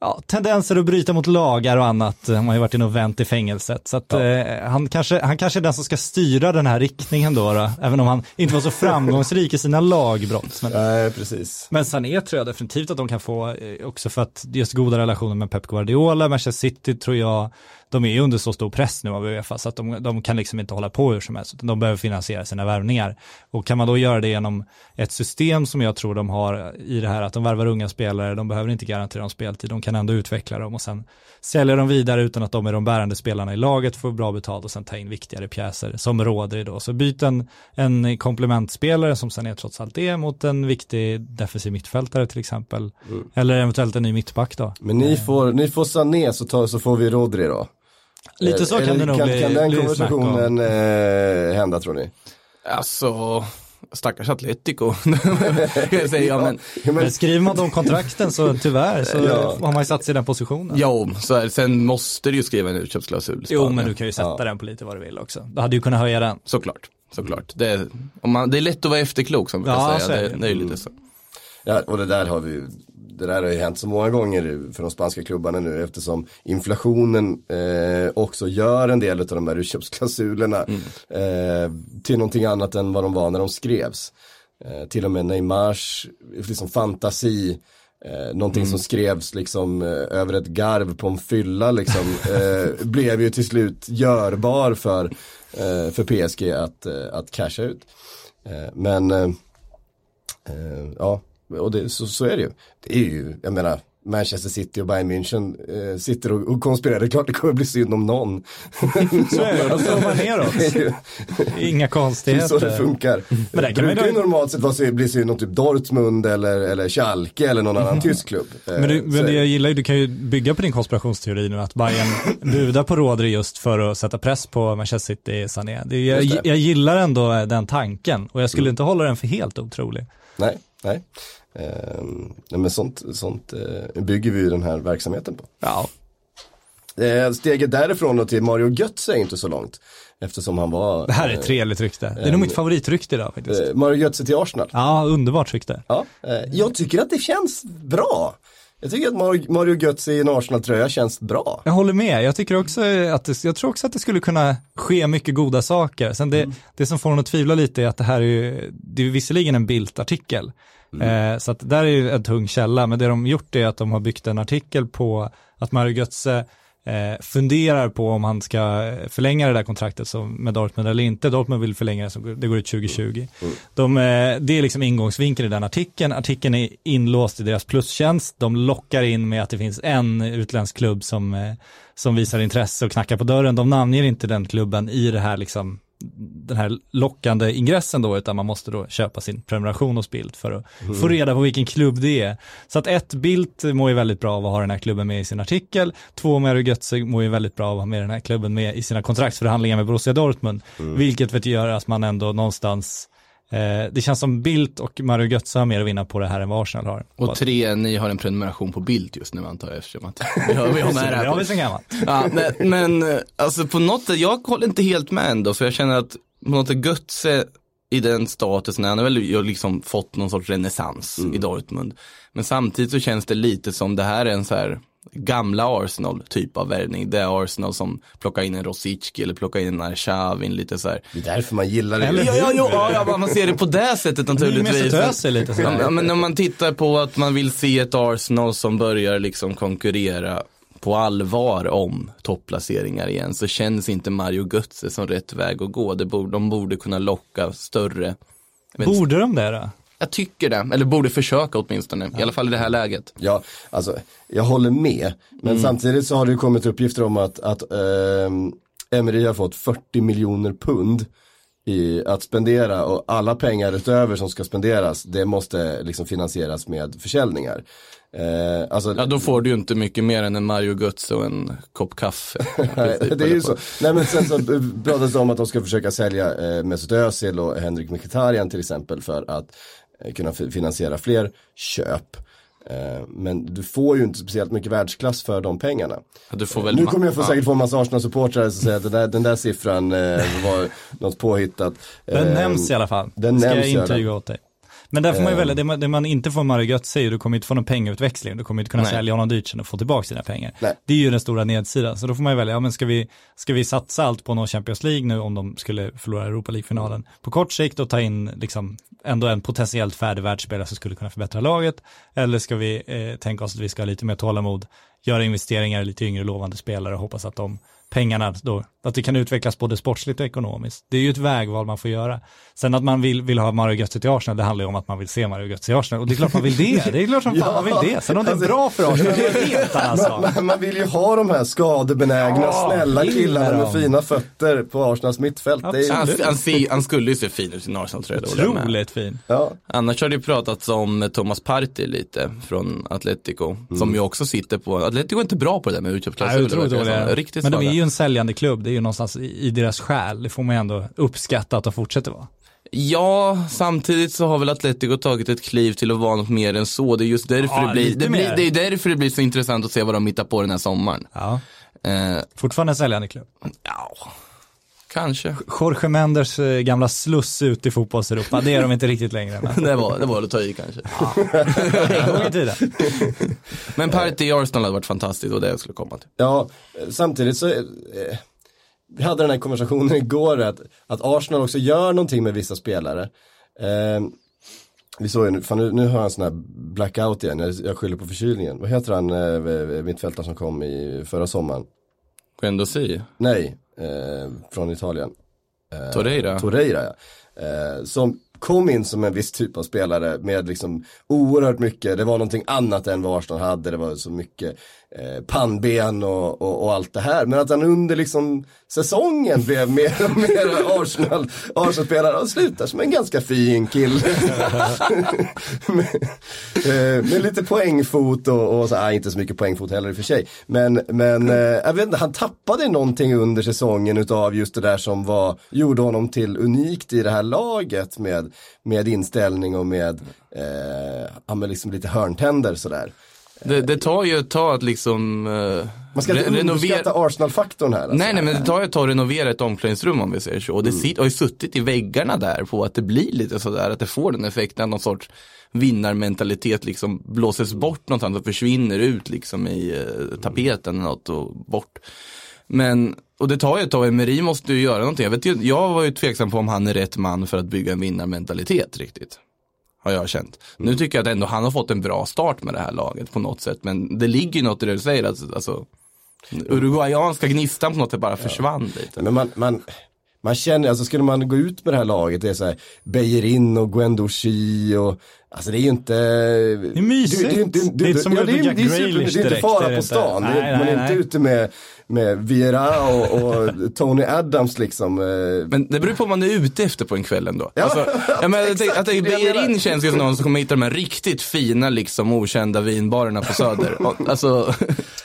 ja, tendenser att bryta mot lagar och annat. Han har ju varit inne och vänt i fängelset. Så att, eh, han, kanske, han kanske är den som ska styra den här riktningen då, då även om han inte var så framgångsrik i sina lagbrott. Men, Nej, precis. men Sané tror jag definitivt att de kan få eh, också för att just goda relationer med Pep Guardiola, Manchester City tror jag, de är ju under så stor press nu av Uefa så att de, de kan liksom inte hålla på hur som helst, utan de behöver finansiera sina värvningar. Och kan man då göra det genom ett system som jag tror de har i det här att de värvar unga spelare, de behöver inte garantera dem speltid, de kan ändå utveckla dem och sen sälja dem vidare utan att de är de bärande spelarna i laget, får bra betalt och sen ta in viktigare pjäser som råder idag. Så byt en, en komplementspelare som Sané trots allt är mot en viktig defensiv mittfältare till exempel. Eller eventuellt en ny mittback då. Men ni får, ni får Sané så, tar, så får vi Rodri då. Lite så Eller kan det nog kan, bli. kan den konversationen eh, hända tror ni? Alltså, stackars Atletico. säger, ja, men, Ja, men, Men skriver man de kontrakten så tyvärr så Ja. har man ju satt sig i den positionen. ja, så är det. Sen måste du ju skriva en utköpsklausul. Jo, men du kan ju sätta den på lite vad du vill också. Du hade ju kunnat höja den. Såklart, såklart. Det är, om man, det är lätt att vara efterklok som vi Ja, kan så säga. är Det, det. det är ju lite så. ja, och det där har vi ju- det där har ju hänt så många gånger för de spanska klubbarna nu eftersom inflationen eh, också gör en del av de här utköpsklausulerna eh, till någonting annat än vad de var när de skrevs. Eh, till och med Neymars liksom fantasi Eh, någonting som skrevs liksom eh, över ett garv på en fylla liksom eh, blev ju till slut görbar för, eh, för PSG att, eh, att casha ut. Eh, men eh, ja, och det, så, så är det ju. Det är ju, jag menar, Manchester City och Bayern München eh, sitter och, och konspirerar. Det är klart det kommer bli synd om någon. Så är det, då slår man neråt. Inga är så det konstigheter. funkar. Men det brukar ju normalt sett vara bli synd om typ Dortmund eller, eller Schalke eller någon annan tysk klubb. Eh, Men, du, men det jag gillar ju, du kan ju bygga på din konspirationsteori nu att Bayern budar på Rodri just för att sätta press på Manchester City Sané. Det, jag, jag gillar ändå den tanken och jag skulle inte hålla den för helt otrolig. Nej, nej. Nej men sånt, sånt eh, bygger vi ju den här verksamheten på. Ja. Eh, steget därifrån då till Mario Götze är inte så långt. Eftersom han var Det här är eh, ett trevligt rykte. Det är nog mitt favoritrykte idag faktiskt. eh, Mario Götze till Arsenal. Ja, underbart rykte. Ja, eh, jag tycker att det känns bra. Jag tycker att Mario, Götze i en Arsenal-tröja känns bra. Jag håller med. Jag tycker också att det, jag tror också att det skulle kunna ske mycket goda saker. Sen det, det som får en att tvivla lite är att det här är ju, det är visserligen en Bildt-artikel. Eh, så att där är ju en tung källa, men det de gjort är att de har byggt en artikel på att Mario Götze eh, funderar på om han ska förlänga det där kontraktet som, med Dortmund eller inte. Dortmund vill förlänga det, så det går ut 2020. De, eh, det är liksom ingångsvinkeln i den artikeln. Artikeln är inlåst i deras plustjänst. De lockar in med att det finns en utländsk klubb som, eh, som visar intresse och knackar på dörren. De namnger inte den klubben i det här liksom den här lockande ingressen då, utan man måste då köpa sin prenumeration hos Bild för att få reda på vilken klubb det är. Så att ett, Bild mår ju väldigt bra av att ha den här klubben med i sin artikel. Två, Mario Götze mår ju väldigt bra av att ha med den här klubben med i sina kontraktsförhandlingar med Borussia Dortmund. Vilket vet gör att man ändå någonstans Eh, det känns som Bildt och Mario Götze har mer att vinna på det här än vad Arsenal har. Och tre, ni har en prenumeration på Bild just nu antar jag eftersom att vi har, vi har med det det här. har på- vi sen gammalt. Ja, men, men eh, alltså på något sätt, jag håller inte helt med ändå, för jag känner att på något sätt Götze i den statusen, han har väl liksom fått någon sorts renässans i Dortmund. Men samtidigt så känns det lite som det här är en så här gamla Arsenal typ av värvning. Det är Arsenal som plockar in en Rosicki eller plockar in en Arshavin lite så här. Det är därför man gillar det. Eller Ja, ja, ja, ja, ja, man ser det på det sättet naturligtvis. Özil lite sådär. Ja, men när man tittar på att man vill se ett Arsenal som börjar liksom konkurrera på allvar om topplaceringar igen så känns inte Mario Götze som rätt väg att gå. Det borde, de borde kunna locka större. Borde de det då? Jag tycker det, eller borde försöka åtminstone, i alla fall i det här läget. Ja, alltså jag håller med. Men Mm. samtidigt så har det ju kommit uppgifter om att, att ehm, Emery har fått 40 miljoner pund i att spendera och alla pengar utöver som ska spenderas det måste liksom finansieras med försäljningar. Eh, alltså, Ja, då får du ju inte mycket mer än en Mario Götze och en kopp kaffe. Nej, det är ju så. Nej men sen så pratades det om att de ska försöka sälja eh, Mesut Özil och Henrik Mkhitaryan till exempel för att eh, kunna fi- finansiera fler köp. Eh, men du får ju inte speciellt mycket världsklass för de pengarna. Ja, Du får väl Nu kommer jag få säkert få en massa Arsenal-supportrar som säger att den där, den där siffran eh, var något påhittat. Den Eh, nämns i alla fall. den Ska nämns jag intyga åt dig. Men där får man ju Ehm. välja, det man, det man inte får Mario Götze är ju, du kommer inte få någon pengautväxling, du kommer inte kunna Nej. sälja honom dyrt sen och få tillbaka sina pengar. Nej. Det är ju den stora nedsidan, så då får man ju välja, ja men ska vi, ska vi satsa allt på någon Champions League nu om de skulle förlora Europa League-finalen på kort sikt och ta in liksom ändå en potentiellt färdig världsspelare som skulle kunna förbättra laget, eller ska vi eh, tänka oss att vi ska ha lite mer tålamod, göra investeringar i lite yngre lovande spelare och hoppas att de pengarna då, att det kan utvecklas både sportsligt och ekonomiskt. Det är ju ett vägval man får göra. Sen att man vill, vill ha Mario Götze till Arsenal, det handlar ju om att man vill se Mario Götze i Arsenal. Och det är klart man vill det, det är klart som fan man vill det. Sen om det är bra för Arsenal, det är en helt annan sak. Man, man vill ju ha de här skadebenägna, Ja, snälla killarna med fina fötter på Arsenals mittfält. Det är ju, Han, han, han skulle ju se fin ut i en Arsenal-tröja. Otroligt fin. ja. Annars har det ju pratats om Thomas Partey lite från Atletico. Som ju också sitter på, Atletico är inte bra på det där med Ja, utköpsklausuler. Riktigt Men de är ju en säljande klubb, det är ju någonstans i, deras själ. Det får man ju ändå uppskatta att de fortsätter vara. Ja, samtidigt så har väl Atletico tagit ett kliv till att vara något mer än så. Det är just därför, Ja, det, blir, det, blir, det är därför det blir så intressant att se vad de hittar på den här sommaren. Ja. Eh, Fortfarande en säljande klubb. ja, kanske. Jorge Mendes eh, gamla sluss ut i fotbolls-Europa, det är de inte riktigt längre. Men Det var, det var att ta i kanske. en gång i tiden. Men Partey i Arsenal hade varit fantastiskt och det jag skulle komma till. Ja, samtidigt så, eh, vi hade den här konversationen igår att, att Arsenal också gör någonting med vissa spelare. Eh, vi såg ju nu, fan nu, nu har jag en sån här blackout igen, jag, jag skyller på förkylningen. Vad heter han, eh, mittfältaren som kom i förra sommaren? Guendouzi, Nej, eh, från Italien. Eh, Torreira. Torreira ja. Eh, som kom in som en viss typ av spelare med liksom oerhört mycket, det var någonting annat än vad Arsenal hade, det var så mycket eh, pannben och, och, och, allt det här. Men att han under liksom säsongen blev mer och mer Arsenal, Arsenal-spelare och slutar som en ganska fin kille. med, eh, med, lite poängfot och, och så, nej inte så mycket poängfot heller i och för sig. Men, men eh, jag vet inte, han tappade någonting under säsongen utav just det där som var, gjorde honom till unikt i det här laget med, med inställning och med, eh, med liksom lite hörntänder sådär. Det, det, tar ju ett tag att liksom uh, Man ska inte underskatta Arsenal-faktorn här. Alltså. Nej, nej, men det tar ju ett tag att renovera ett omklädningsrum om vi säger så. Och det mm. har ju suttit i väggarna där på att det blir lite sådär, att det får den effekten, någon sorts vinnarmentalitet liksom blåses bort någonstans och försvinner ut liksom i uh, tapeten eller något och bort. Men, och det tar ju ett tag, Emery måste ju göra någonting. Jag, vet, jag var ju tveksam på om han är rätt man för att bygga en vinnarmentalitet riktigt har jag känt. Mm. Nu tycker jag att ändå han har fått en bra start med det här laget på något sätt. Men det ligger ju något i det du säger. Alltså, alltså, Uruguayanska gnistan på något sätt bara försvann lite. Men man, man, man känner, alltså skulle man gå ut med det här laget, det är så här Bejerin och Guendouzi och Alltså det är ju inte... Det är mysigt. Det, det, det, det, det är som ja, det, är, det, är det är inte fara på stan. Nej, nej, man är nej. inte ute med, med Vieira och, och, Tony Adams liksom. Eh. Men det beror på vad man är ute efter på en kväll ändå. Ja, alltså, ja, men jag tänkte, att Bejerin känns ju som någon som kommer hitta de här riktigt fina liksom okända vinbarerna på Söder. Alltså...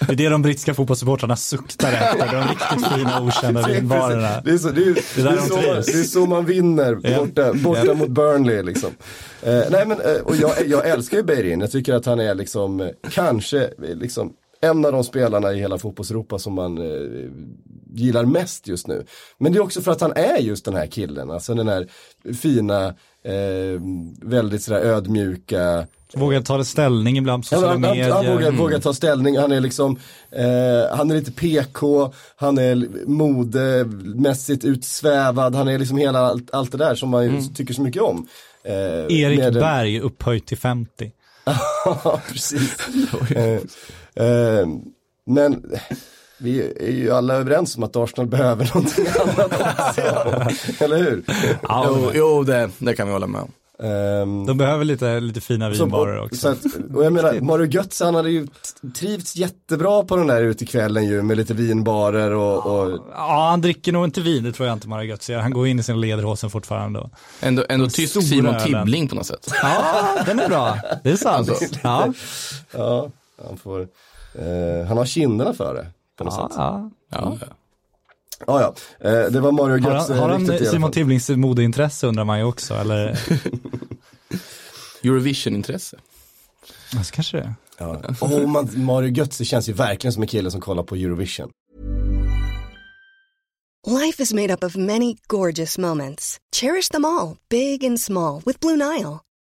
Det är det de brittiska fotbollssupportrarna suktar efter, de riktigt fina okända vinbarerna. Det är så, det är, det är, så, det är så man vinner borta, borta mot Burnley liksom. Eh, nej men, eh, och jag, jag älskar ju Beirin, jag tycker att han är liksom, kanske, liksom en av de spelarna i hela fotbollseuropa som man eh, gillar mest just nu. Men det är också för att han är just den här killen, alltså den här fina, eh, väldigt sådär ödmjuka Vågar ta ställning ibland på sociala han, medier. Han, han vågar, mm. vågar, ta ställning, han är liksom, eh, han är lite PK, han är modemässigt utsvävad, han är liksom hela allt, allt det där som man mm. tycker så mycket om. Eh, Erik med, Berg upphöjt till 50. Ja, precis. eh, men vi är ju alla överens om att Arsenal behöver någonting annat också. Eller hur? Ja, jo, jo det, det kan vi hålla med om. Um, de behöver lite, lite fina vinbarer också. Så att, och jag menar, Mario Götze han hade ju trivts jättebra på den där utekvällen ju med lite vinbarer och, och... Ja, han dricker nog inte vin, det tror jag inte Mario Götze gör. Han går in i sin lederhosen fortfarande. Och... Ändå, ändå tysk Simon Tibbling på något sätt. Ja, den är bra. Det är sant. Alltså. Ja. ja, han får, eh, han har kinderna för det. På något ja, sätt. Ja. ja. Ah, ja, eh, det var Mario Götze. Har han, har han Simon Tibblings modeintresse undrar man ju också, eller? Eurovision-intresse. Ja, så kanske det ja. oh, man, Mario Götze känns ju verkligen som en kille som kollar på Eurovision. Life is made up of many gorgeous moments. Cherish them all, big and small, with Blue Nile.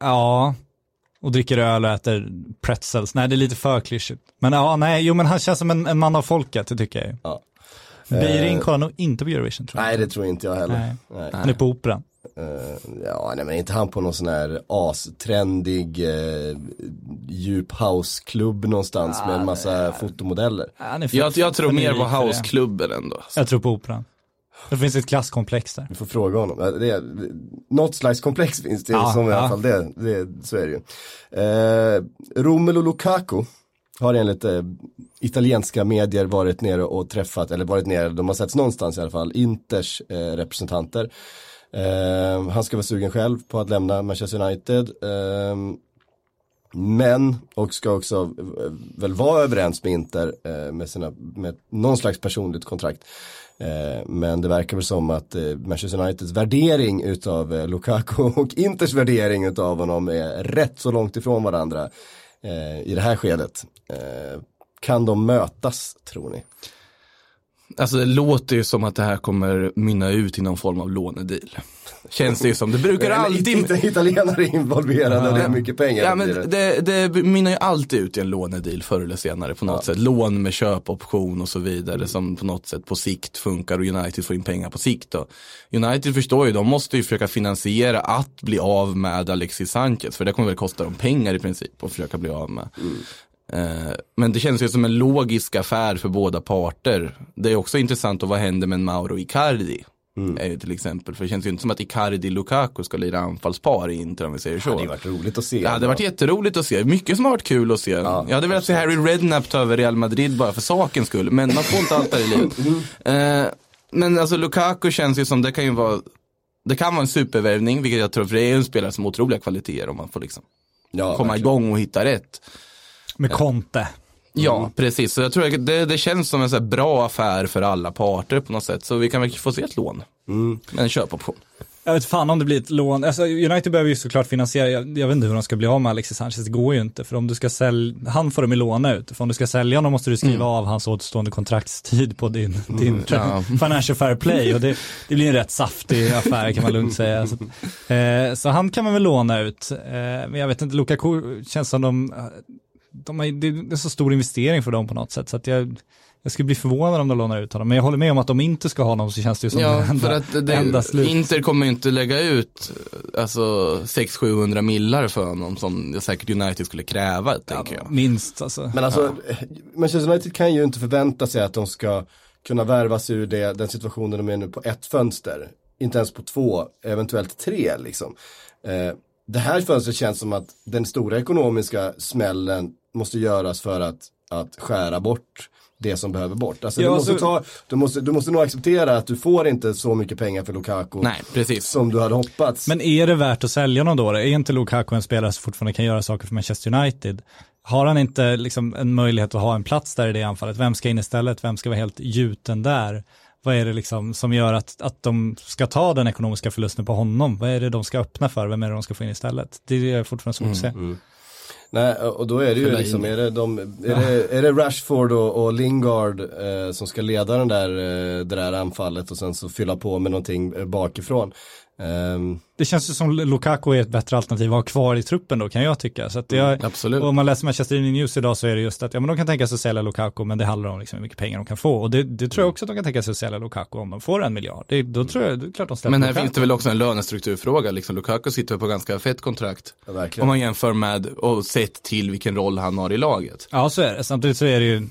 Ja, och dricker öl och äter pretzels. Nej, det är lite för klyschigt. Men ja, nej, jo men han känns som en, en man av folket, det tycker jag ju. Ja. Beirin kollar nog inte på Eurovision tror jag. Nej det tror inte jag heller. Nej. Nej. Han är på operan. Uh, ja, nej men inte han på någon sån här astrendig uh, djup houseklubb någonstans ah, med en massa nej. fotomodeller. jag, jag tror mer på houseklubben ändå. Jag tror på operan. Det finns ett klasskomplex där. Vi får fråga honom. Det är, något slags komplex finns det ja, som i alla fall det, det, så är det ju. Eh, Romelu Lukaku har enligt eh, italienska medier varit nere och träffat, eller varit nere, de har setts någonstans i alla fall, Inters eh, representanter. Eh, han ska vara sugen själv på att lämna Manchester United. Eh, men, och ska också eh, väl vara överens med Inter eh, med, sina, med någon slags personligt kontrakt. Eh, men det verkar väl som att eh, Manchester Uniteds värdering utav eh, Lukaku och Inters värdering utav honom är rätt så långt ifrån varandra i det här skedet. Kan de mötas tror ni? Alltså det låter ju som att det här kommer mynna ut i någon form av lånedeal. Känns det ju som. Det brukar alltid... Inte italienare involverade och det är mycket pengar. Ja, men det. det, mynnar ju alltid ut i en lånedeal förr eller senare på något sätt. Lån med köpoption och så vidare som på något sätt på sikt funkar och United får in pengar på sikt. Då. United förstår ju, de måste ju försöka finansiera att bli av med Alexis Sanchez för det kommer väl kosta dem pengar i princip att försöka bli av med. Eh, Men det känns ju som en logisk affär för båda parter. Det är också intressant att vad händer med Mauro Icardi? Är ju till exempel, för det känns ju inte som att Icardi Lukaku ska lira anfallspar i Inter om vi säger så. Det hade varit roligt att se. Det hade varit jätteroligt att se. Mycket som har varit kul att se. jag hade velat se Harry Redknapp ta över Real Madrid bara för sakens skull. Men man får inte allt där i livet. Eh, men alltså Lukaku känns ju som, det kan ju vara Det kan vara en supervärvning, vilket jag tror, för det är en spelare som har otroliga kvaliteter om man får liksom ja, komma verkligen. igång och hitta rätt. Med Conte. Ja, precis. Så jag tror att det, det känns som en så här bra affär för alla parter på något sätt. Så vi kan väl få se ett lån. Med en köpoption. Jag vet fan om det blir ett lån. Alltså, United behöver ju såklart finansiera, jag, jag vet inte hur de ska bli av med Alexis Sanchez, det går ju inte. För om du ska sälja, han får de ju låna ut. För om du ska sälja honom måste du skriva av hans återstående kontraktstid på din, din ja. financial fair play. Och det, det blir en rätt saftig affär kan man lugnt säga. Så, eh, så han kan man väl låna ut. Eh, men jag vet inte, Lukaku känns som de, de har, det är en så stor investering för dem på något sätt. Så att jag, jag skulle bli förvånad om de lånar ut honom. Men jag håller med om att de inte ska ha honom så känns det ju som Ja, det enda, för att det, enda slut. Inter kommer ju inte lägga ut alltså 600-700 millar för honom som säkert United skulle kräva, tänker jag. Minst alltså. Men alltså, Manchester United kan ju inte förvänta sig att de ska kunna värvas ur det, den situationen de är nu på ett fönster. Inte ens på två, eventuellt tre liksom. Eh, det här fönstret känns som att den stora ekonomiska smällen måste göras för att, att skära bort det som behöver bort. Alltså, Ja, du, måste alltså- ta, du, måste, du måste nog acceptera att du får inte så mycket pengar för Lukaku Nej, precis. som du hade hoppats. Men är det värt att sälja någon då? Är inte Lukaku en spelare som fortfarande kan göra saker för Manchester United? Har han inte liksom en möjlighet att ha en plats där i det anfallet? Vem ska in istället? Vem ska vara helt gjuten där? Vad är det liksom som gör att, att de ska ta den ekonomiska förlusten på honom? Vad är det de ska öppna för? Vem är det de ska få in istället? Det är fortfarande svårt att se. Nej, och då är det ju Fellaini. liksom, är det, de, är det, är det Rashford och, och Lingard eh, som ska leda den där, eh, det där anfallet och sen så fylla på med någonting eh, bakifrån. Ehm, Det känns ju som Lukaku är ett bättre alternativ att ha kvar i truppen då kan jag tycka. Så att jag, absolut. Och om man läser Manchester United News idag så är det just att ja, men de kan tänka sig att sälja Lukaku men det handlar om liksom hur mycket pengar de kan få. Och det, det tror jag också att de kan tänka sig att sälja Lukaku om de får en miljard. Det, då tror jag, det är klart de släpper Men här Lukaku. finns det väl också en lönestrukturfråga. Liksom Lukaku sitter på ganska fett kontrakt. ja. Om man jämför med och sett till vilken roll han har i laget. Ja så är det. Samtidigt så är det ju,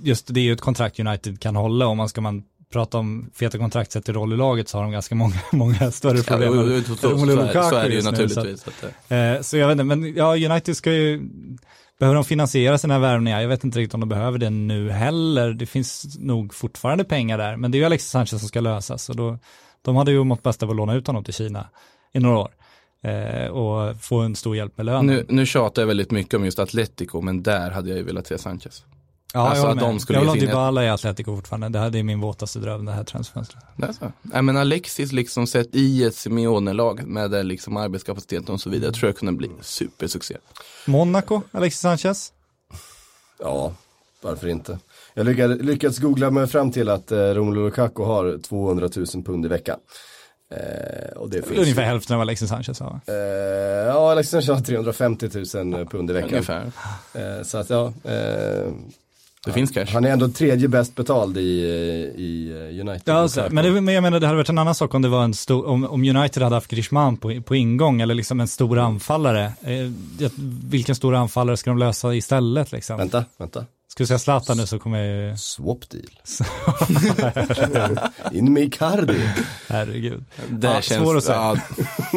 just det är ju ett kontrakt United kan hålla om man ska man prata om feta kontrakt sett i roll i laget så har de ganska många, många större Ja, problem. och- så, så, Lukaku så är det ju nu, så att- naturligtvis. Eh, så jag vet inte, men ja, United ska ju, behöver de finansiera sina värvningar? Jag vet inte riktigt om de behöver det nu heller. Det finns nog fortfarande pengar där, men det är ju Alexis Sanchez som ska lösas. Och då, de hade ju mått bäst av att låna ut honom till Kina i några år. Eh, och få en stor hjälp med lönen. Nu, nu tjatar jag väldigt mycket om just Atletico, men där hade jag ju velat se Sanchez. Ja, alltså jag att de skulle jag vill ha Dybala i Atletico fortfarande. Det här är min våtaste dröm, det här transfönstret. Det är så. Nej, men Alexis liksom sett i ett Simeone-lag med liksom arbetskapaciteten och så vidare, tror jag kunde bli supersuccé. Monaco, Alexis Sanchez. Ja, varför inte? Jag lyckades, lyckats googla mig fram till att eh, Romelu Lukaku har 200 000 pund i veckan. Eh, och det finns Ungefär ju, hälften av Alexis Sanchez har. eh, Ja, Alexander har 350 000 pund i veckan. Ungefär. Eh, så att ja, eh, Det finns cash. han är ändå tredje bäst betald i, i eh, United. Ja, alltså, men, det, men jag menar det hade varit en annan sak om det var en stor, om, om United hade haft Griezmann på, på ingång eller liksom en stor anfallare. Eh, vilken stor anfallare ska de lösa istället liksom? Vänta, vänta. Ska vi säga Zlatan nu så kommer jag ju, Swap deal. In med Icardi. herregud. Det Ja, känns, svår att säga. ja,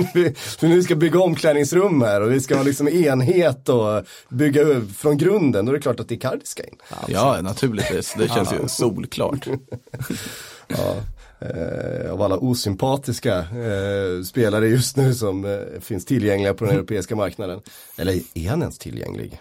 Vi- För nu ska bygga omklädningsrum här och vi ska ha liksom enhet och bygga upp från grunden. Då är det klart att Icardi ska in. ja, naturligtvis. Det känns ju solklart. Ja, eh, av alla osympatiska eh, spelare just nu som eh, finns tillgängliga på den europeiska marknaden. Eller är han ens tillgänglig?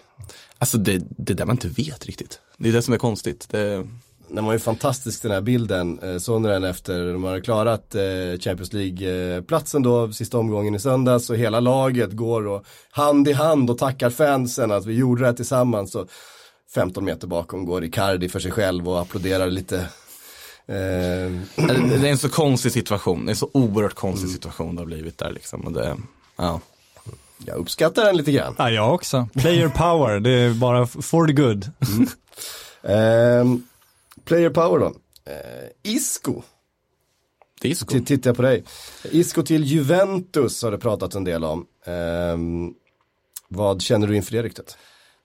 Alltså det, det där man inte vet riktigt. Det är det som är konstigt. Det, Den var ju fantastisk den här bilden, eh, den efter de har klarat eh, Champions League-platsen då, sista omgången i söndags och hela laget går och hand i hand och tackar fansen att vi gjorde det här tillsammans. Och 15 meter bakom går Icardi för sig själv och applåderar lite Eh, Det det är en så konstig situation, det är en så oerhört konstig situation det har blivit där liksom. Och det, ja. Jag uppskattar den lite grann. Ja, jag också. Player power, det är bara for the good. Ehm, player power då. Eh, Isco, Disco. T- tittar jag på dig. Isco till Juventus har det pratats en del om. Ehm, vad känner du inför det ryktet?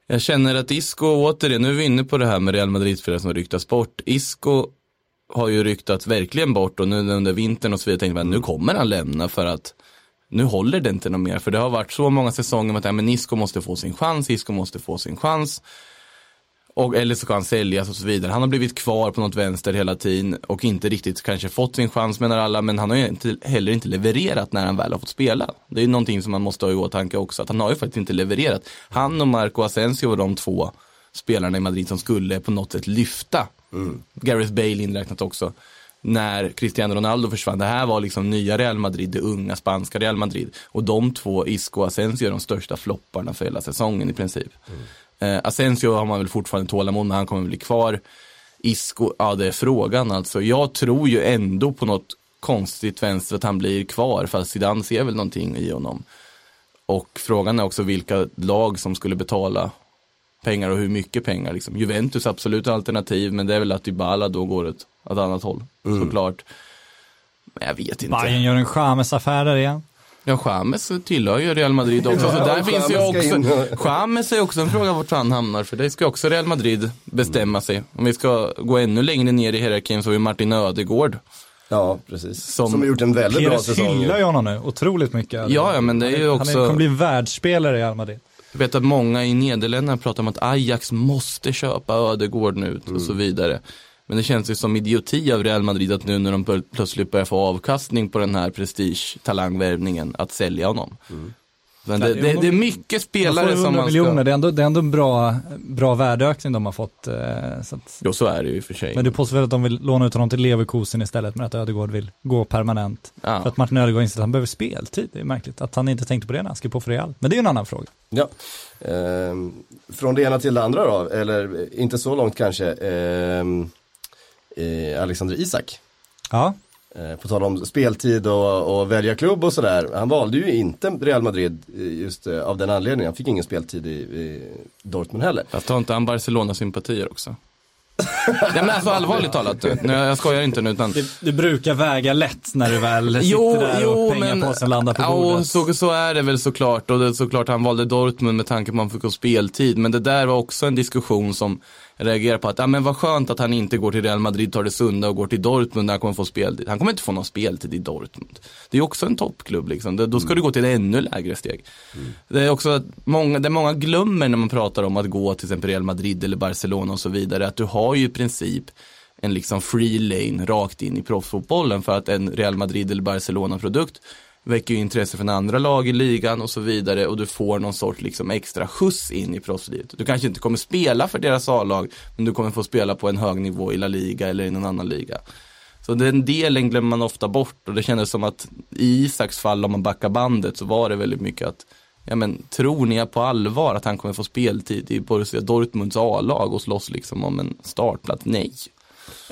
Jag känner att Isco, återigen, nu är vi inne på det här med Real Madrid-spelare som ryktas bort. Isco har ju ryktats verkligen bort och nu under vintern och så vidare tänkte man nu kommer han lämna för att nu håller det inte något mer. För det har varit så många säsonger med att ja, men Isco måste få sin chans, Isco måste få sin chans. Och, eller så kan han säljas och så vidare. Han har blivit kvar på något vänster hela tiden och inte riktigt kanske fått sin chans menar alla. Men han har ju inte, heller inte levererat när han väl har fått spela. Det är någonting som man måste ha i åtanke också. Att han har ju faktiskt inte levererat. Han och Marco Asensio var de två spelarna i Madrid som skulle på något sätt lyfta. Gareth Bale inräknat också. När Cristiano Ronaldo försvann. Det här var liksom nya Real Madrid, det unga spanska Real Madrid. Och de två, Isco och Asensio, är de största flopparna för hela säsongen i princip. Eh, Asensio har man väl fortfarande tålamod med, han kommer bli kvar. Isco, ja det är frågan alltså. Jag tror ju ändå på något konstigt vänster att han blir kvar, fast Zidane ser väl någonting i honom. Och frågan är också vilka lag som skulle betala pengar och hur mycket pengar. Liksom. Juventus absolut alternativ, men det är väl att Dybala då går åt ett annat håll, såklart. Men jag vet inte. Bayern gör en Chamez-affär där igen. Ja, Chamez tillhör ju Real Madrid också. så Ja, där finns ju också, Chamez är också en fråga vart han hamnar. För det ska också Real Madrid bestämma sig. Om vi ska gå ännu längre ner i hierarkin så har vi Martin Ödegård. Ja, precis. Som, Som- har gjort en väldigt bra Pires säsong. hyllar ju honom nu otroligt mycket. Ja, ja, men det är ju Han också- kommer bli världsspelare i Real Madrid. Jag vet att många i Nederländerna pratar om att Ajax måste köpa Ödegård nu och så vidare. Men det känns ju som idioti av Real Madrid att nu när de plö- plötsligt börjar få avkastning på den här prestige-talangvärvningen att sälja honom. Men det, det, det är mycket spelare som 100 man miljoner, ska... det är ändå, det är ändå en bra, bra värdeökning de har fått. eh, Så att, Jo, så är det ju i och för sig. men det påstås väl att de vill låna ut honom till Leverkusen istället, men att Ödegård vill gå permanent. Ja. För att Martin Ödegård inser att han behöver speltid. Det är märkligt att han inte tänkte på det när han skrev på för Real. Men det är ju en annan fråga. Ja. Ehm, från det ena till det andra då, eller inte så långt kanske. Ehm, eh, Alexander Isak. Ja, på tal om speltid och, och välja klubb och sådär. Han valde ju inte Real Madrid eh, just eh, av den anledningen. Han fick ingen speltid i, i Dortmund heller. Fast har inte han Barcelona-sympatier också? Nej men alltså allvarligt talat, nu, jag skojar inte nu utan det, det brukar väga lätt när du väl sitter Jo, där jo, och men pengapåsen landar på ja, bordet. så, så är det väl såklart. Och det är såklart han valde Dortmund med tanke på att man fick gå speltid. Men det där var också en diskussion som reagerar på att, ja men vad skönt att han inte går till Real Madrid, tar det sunda och går till Dortmund där han kommer få speltid. Han kommer inte få någon speltid i Dortmund. Det är också en toppklubb liksom. Då ska du gå till ännu lägre steg. Det är också att många, det många glömmer när man pratar om att gå till exempel Real Madrid eller Barcelona och så vidare, att du har ju i princip en liksom free lane rakt in i proffsfotbollen för att en Real Madrid eller Barcelona-produkt väcker ju intresse från andra lag i ligan och så vidare och du får någon sorts liksom extra skjuts in i proffslivet. Du kanske inte kommer spela för deras A-lag men du kommer få spela på en hög nivå i La Liga eller i någon annan liga. Så den delen glömmer man ofta bort och det kändes som att i Isaks fall om man backar bandet så var det väldigt mycket att Ja men tror ni på allvar att han kommer få speltid i Borussia Dortmunds A-lag och slåss liksom om en startplats? Nej.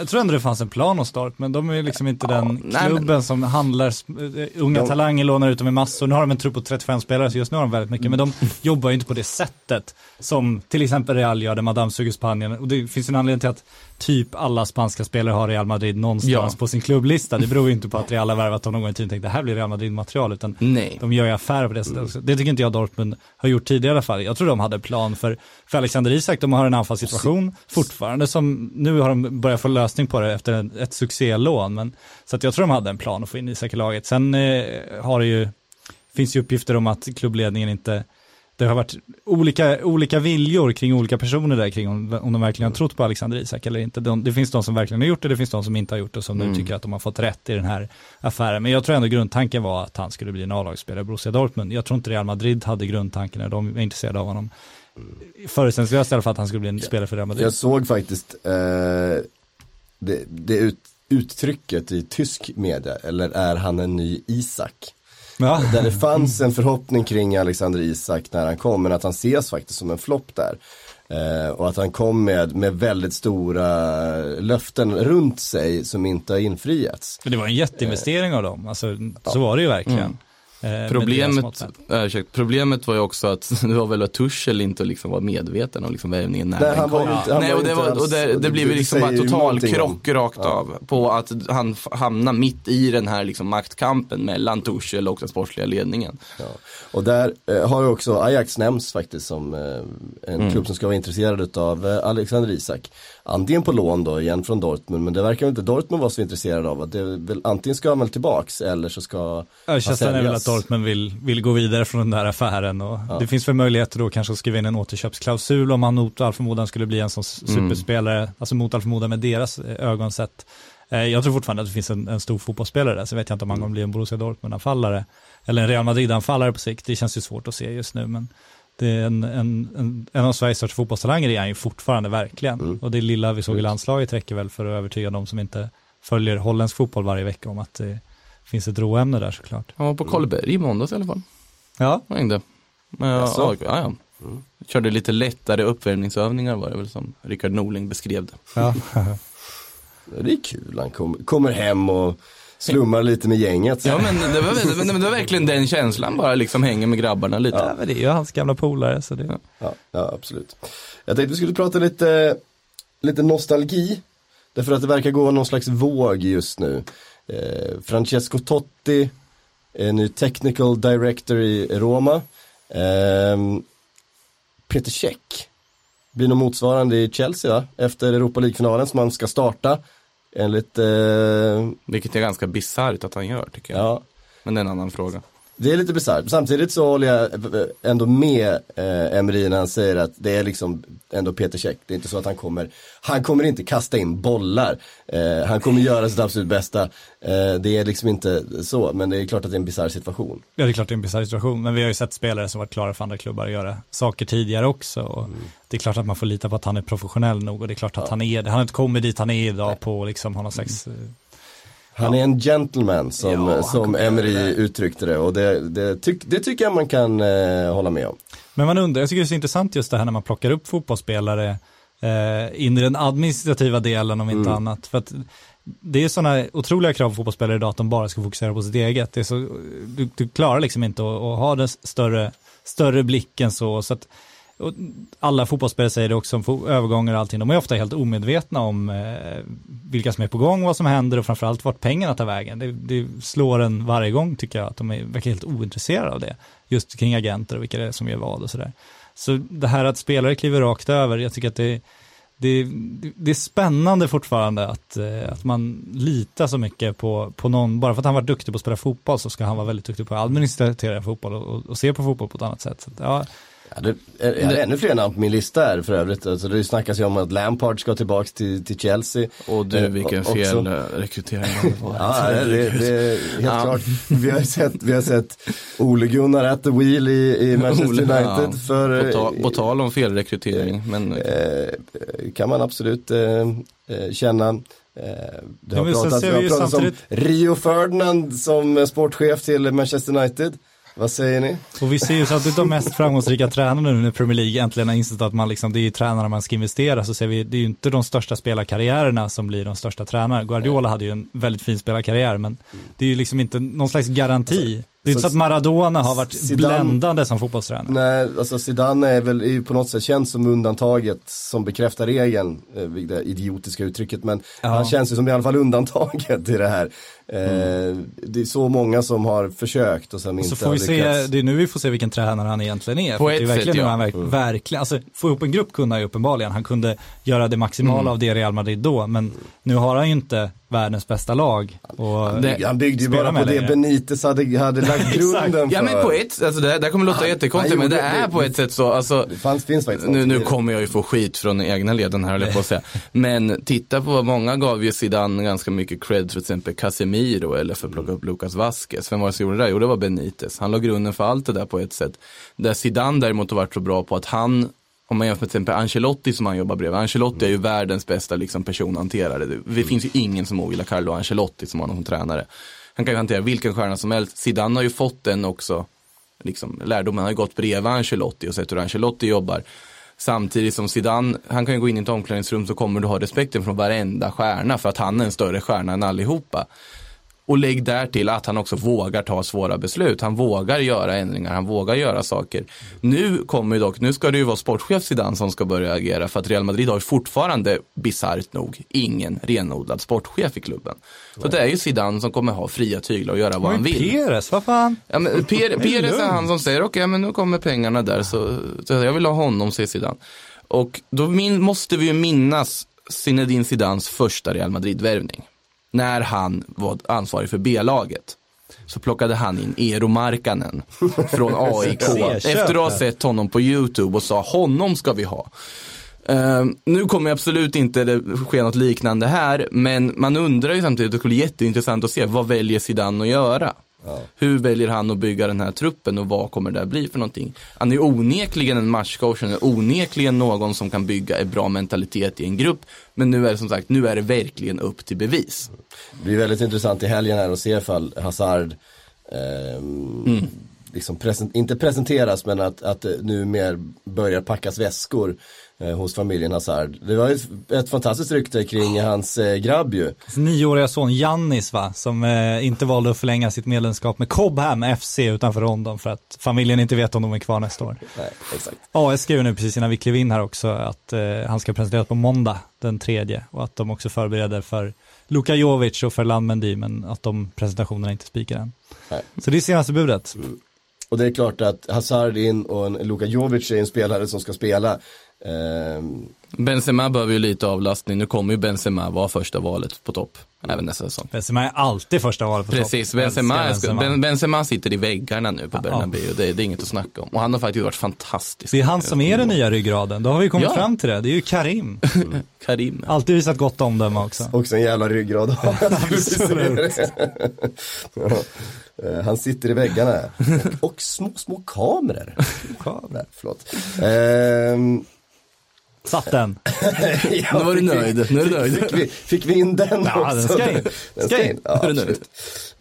Jag tror ändå det fanns en plan hos Start, men de är liksom inte den nej, klubben som handlar, eh, unga De- talanger lånar ut dem i massor. Nu har de en trupp på 35 spelare, så just nu har de väldigt mycket, men de jobbar ju inte på det sättet som till exempel Real gör, där Madame suger Spanien. Och det finns en anledning till att typ alla spanska spelare har Real Madrid någonstans Ja. på sin klubblista. Det beror ju inte på att Real har värvat dem någon gång i tiden och tänkt det här blir Real Madrid-material, utan Nej. de gör ju affärer på det sättet också. Det tycker inte jag Dortmund har gjort tidigare i alla fall. Jag tror de hade plan för, för Alexander Isak, de har en anfallssituation fortfarande som, nu har de börjat få lösning på det efter en, ett succélån. Men, så att jag tror de hade en plan att få in Isak i laget. Sen eh, har det ju, finns ju uppgifter om att klubbledningen inte, det har varit olika, olika viljor kring olika personer där kring om, om de verkligen har trott på Alexander Isak eller inte. De, det finns de som verkligen har gjort det, det finns de som inte har gjort det som nu tycker att de har fått rätt i den här affären. Men jag tror ändå grundtanken var att han skulle bli en A-lagsspelare i Borussia Dortmund. Jag tror inte Real Madrid hade grundtanken när de var intresserade av honom. Förutsättningslöst i alla fall att han skulle bli en spelare för Real Madrid. Jag såg faktiskt eh, det, det ut, uttrycket i tysk media, eller är han en ny Isak? Ja. Där det fanns en förhoppning kring Alexander Isak när han kom, men att han ses faktiskt som en flopp där. Eh, och att han kom med, med väldigt stora löften runt sig som inte har infriats. Men det var en jätteinvestering av dem, alltså, så var det ju verkligen. Mm. Eh, Problemet, äh, ursäkta, problemet var ju också att det var väl att Tuchel inte liksom var medveten om liksom värvningen när Nej, den kom. inte- han Nej, och det, var, och det, det det- blev det liksom bara ju total krock rakt av på att han hamnar mitt i den här liksom maktkampen mellan Tuchel och den sportsliga ledningen. Ja. Och där eh, har ju också Ajax nämnts faktiskt som eh, en Mm. klubb som ska vara intresserad av eh, Alexander Isak. Antingen på lån då igen från Dortmund men det verkar inte Dortmund vara så intresserad av. Att det väl, antingen ska han väl tillbaks eller så ska Ja, känslan är väl att Dortmund vill, vill gå vidare från den där affären och Ja. det finns väl möjligheter då kanske att skriva in en återköpsklausul om han mot all förmodan skulle bli en sån Mm. superspelare, alltså mot all förmodan med deras eh, ögon sett. Eh, Jag tror fortfarande att det finns en, en stor fotbollsspelare där, så vet jag inte om han kommer bli en Borussia Dortmund-anfallare eller en Real Madrid-anfallare på sikt. Det känns ju svårt att se just nu, men det är en, en, en, en av Sveriges största fotbollstalanger är han ju fortfarande verkligen. Mm. Och det lilla vi såg i landslaget räcker väl för att övertyga de som inte följer holländsk fotboll varje vecka om att det finns ett råämne där såklart. Han var på Karlberg i måndags i alla fall. Ja, Var inte. Men, ja, ja, ja. Körde lite lättare uppvärmningsövningar var det väl som Rickard Norling beskrev det. ja. Det är kul, han kom, kommer hem och slummar lite med gänget. Ja men det var, men det var verkligen den känslan bara liksom hänger med grabbarna lite. Ja, men det är ju hans gamla polare. Så det... Ja, ja, absolut. Jag tänkte vi skulle prata lite, lite nostalgi. Därför att det verkar gå någon slags våg just nu. Eh, Francesco Totti är ny technical director i Roma. Ehm, Peter Cech blir nog motsvarande i Chelsea va? Efter Europa League-finalen som man ska starta. Enligt, eh, Vilket är ganska bisarrt att han gör tycker jag. ja, Men det är en annan fråga. Det är lite bisarrt. Samtidigt så håller jag ändå med eh, Emery när han säger att det är liksom ändå Peter Cech. Det är inte så att han kommer, han kommer inte kasta in bollar. Eh, han kommer göra sitt absolut bästa. Eh, det är liksom inte så, men det är klart att det är en bisarr situation. Ja, det är klart det är en bisarr situation, men vi har ju sett spelare som varit klara för andra klubbar att göra saker tidigare också. Och Det är klart att man får lita på att han är professionell nog och det är klart att han är det. Han har inte kommit dit han är idag på liksom ha någon slags eh, Han är en gentleman som, Ja, som Emery det. uttryckte det och det, det, tyck, det tycker jag man kan eh, hålla med om. Men man undrar, jag tycker det är så intressant just det här när man plockar upp fotbollsspelare eh, in i den administrativa delen om inte annat. För att det är sådana otroliga krav på fotbollsspelare idag att de bara ska fokusera på sitt eget. Det är så, du, du klarar liksom inte att, att ha den större, större blicken så. så att, och alla fotbollsspelare säger det också om övergångar och allting. De är ofta helt omedvetna om eh, vilka som är på gång, vad som händer och framförallt vart pengarna tar vägen. Det, det slår en varje gång tycker jag att de är, verkar helt ointresserade av det. Just kring agenter och vilka det är som gör vad och sådär. Så det här att spelare kliver rakt över, jag tycker att det, det, det är spännande fortfarande att, eh, att man litar så mycket på, på någon, bara för att han var duktig på att spela fotboll så ska han vara väldigt duktig på att administrera fotboll och, och, och se på fotboll på ett annat sätt. Så, ja, Ja, det är, är det ännu fler namn på min lista här för övrigt. Alltså, det snackas ju om att Lampard ska tillbaks till, till Chelsea. Och du, Eh, vilken också- fel eh, rekrytering det var. Ja, det, det, det är helt Ja. klart. Vi har sett, vi har sett Ole Gunnar at the wheel i, i Manchester Ole, ja. United. För, På, ta, på tal om felrekrytering, men eh, kan man absolut eh, eh, känna. Eh, det har pratats, vi har ju pratats om samtidigt- Rio Ferdinand som eh, sportchef till Manchester United. Vad säger ni? Och vi ser ju så att de mest framgångsrika tränarna nu när Premier League äntligen har insett att man liksom, det är ju tränarna man ska investera, så ser vi, det är ju inte de största spelarkarriärerna som blir de största tränarna. Guardiola hade ju en väldigt fin spelarkarriär, men det är ju liksom inte någon slags garanti det är inte så att Maradona har varit Zidane- bländande som fotbollstränare. Nej, alltså Zidane är väl är ju på något sätt känd som undantaget som bekräftar regeln, eh, det idiotiska uttrycket, men Ja. han känns ju som i alla fall undantaget i det här. Eh, Det är så många som har försökt och som inte Så får har vi se, lyckats. det är nu vi får se vilken tränare han egentligen är. På För det är ett verkligen sätt, nu ja. han verk, verkligen, alltså få ihop en grupp kunde han ju uppenbarligen. Han kunde göra det maximala av det Real Madrid då, men nu har han ju inte världens bästa lag. Och Det- Han byggde ju bara på det längre. Benitez hade, hade lagt grunden för. Ja men på ett, alltså det, det kommer låta jättekonstigt men det gjorde- är på ett sätt så, alltså Det fanns, finns faktiskt nu, nu det. kommer jag ju få skit från egna leden här höll jag på att säga. Men titta på vad många gav ju Zidane ganska mycket cred för till exempel Casemiro eller för att plocka upp Lucas Vasquez. Vem var det som gjorde det där? Jo det var Benitez. Han la grunden för allt det där på ett sätt. Där Zidane däremot har varit så bra på att han om man jämför med till exempel Ancelotti som han jobbar bredvid. Ancelotti är ju världens bästa liksom, personhanterare. Det, det finns ju ingen som ogillar Carlo Ancelotti som honom som tränare. Han kan ju hantera vilken stjärna som helst. Zidane har ju fått den också liksom, lärdomen har ju gått bredvid Ancelotti och sett hur Ancelotti jobbar. Samtidigt som Zidane, han kan ju gå in i ett omklädningsrum så kommer du ha respekten från varenda stjärna för att han är en större stjärna än allihopa. Och lägg där till att han också vågar ta svåra beslut. Han vågar göra ändringar, han vågar göra saker. Nu kommer ju dock, nu ska det ju vara sportchef Zidane som ska börja agera för att Real Madrid har fortfarande, bisarrt nog, ingen renodlad sportchef i klubben. Så det är ju Zidane som kommer ha fria tyglar och göra vad han vill. Peres, vad fan? Ja, men per, Peres är han som säger, okej men nu kommer pengarna där så, så jag vill ha honom, säger Zidane. Och då min, måste vi ju minnas Zinedine Zidanes första Real Madrid-värvning. När han var ansvarig för B-laget. Så plockade han in Eero Markkanen från AIK. Efter att ha sett honom på YouTube och sa, honom ska vi ha. Eh, nu kommer absolut inte det ske något liknande här, men man undrar ju samtidigt, det skulle jätteintressant att se, vad väljer Zidane att göra? Hur väljer han att bygga den här truppen och vad kommer det att bli för någonting? Han är onekligen en matchcoach, han är onekligen någon som kan bygga en bra mentalitet i en grupp. Men nu är det som sagt, nu är det verkligen upp till bevis. Det blir väldigt intressant i helgen här att se ifall Hazard ehm, liksom present, inte presenteras men att, att nu mer börjar packas väskor eh, hos familjen Hazard. Det var ett, fantastiskt rykte kring hans eh, grabb ju. Hans nioåriga son Jannis va, som eh, inte valde att förlänga sitt medlemskap med Cobham FC utanför London för att familjen inte vet om de är kvar nästa år. Nej, exakt. AS skriver nu precis innan vi klev in här också att eh, han ska presenteras på måndag den tredje och att de också förbereder för Luka Jovic och för Mendy men att de presentationerna inte spikar än. Nej. Så det är senaste budet. Och det är klart att Hazard in och en Luka Jovic är en spelare som ska spela. Ehm, Benzema behöver ju lite avlastning, nu kommer ju Benzema vara första valet på topp, även nästa säsong. Benzema är alltid första valet på Precis, topp. Benzema, Älskar Benzema. Ben, Benzema sitter i väggarna nu på Bernabéu, det, det är inget att snacka om. Och han har faktiskt varit fantastisk. Det är han som är den nya ryggraden, då har vi kommit Ja. fram till det. Det är ju Karim. Karim. Alltid visat gott omdöme också. också en jävla ryggrad. Eh, Han sitter i väggarna. Och, och små, små kameror. kameror. Förlåt. Ehm, Satt den. ja, Nu var du nöjd, nu är du nöjd. Fick vi, fick vi in den Ja, också? den ska in. Den Ska in. Ja, Nu är du nöjd.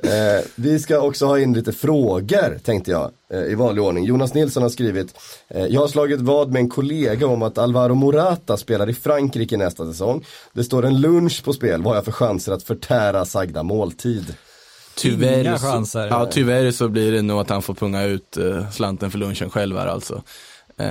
Eh, vi ska också ha in lite frågor, tänkte jag, eh, i vanlig ordning. Jonas Nilsson har skrivit, eh, jag har slagit vad med en kollega om att Alvaro Morata spelar i Frankrike nästa säsong. Det står en lunch på spel, vad har jag för chanser att förtära sagda måltid? Tyvärr, Inga så, chanser. ja, tyvärr så blir det nog att han får punga ut eh, slanten för lunchen själv här alltså. Eh,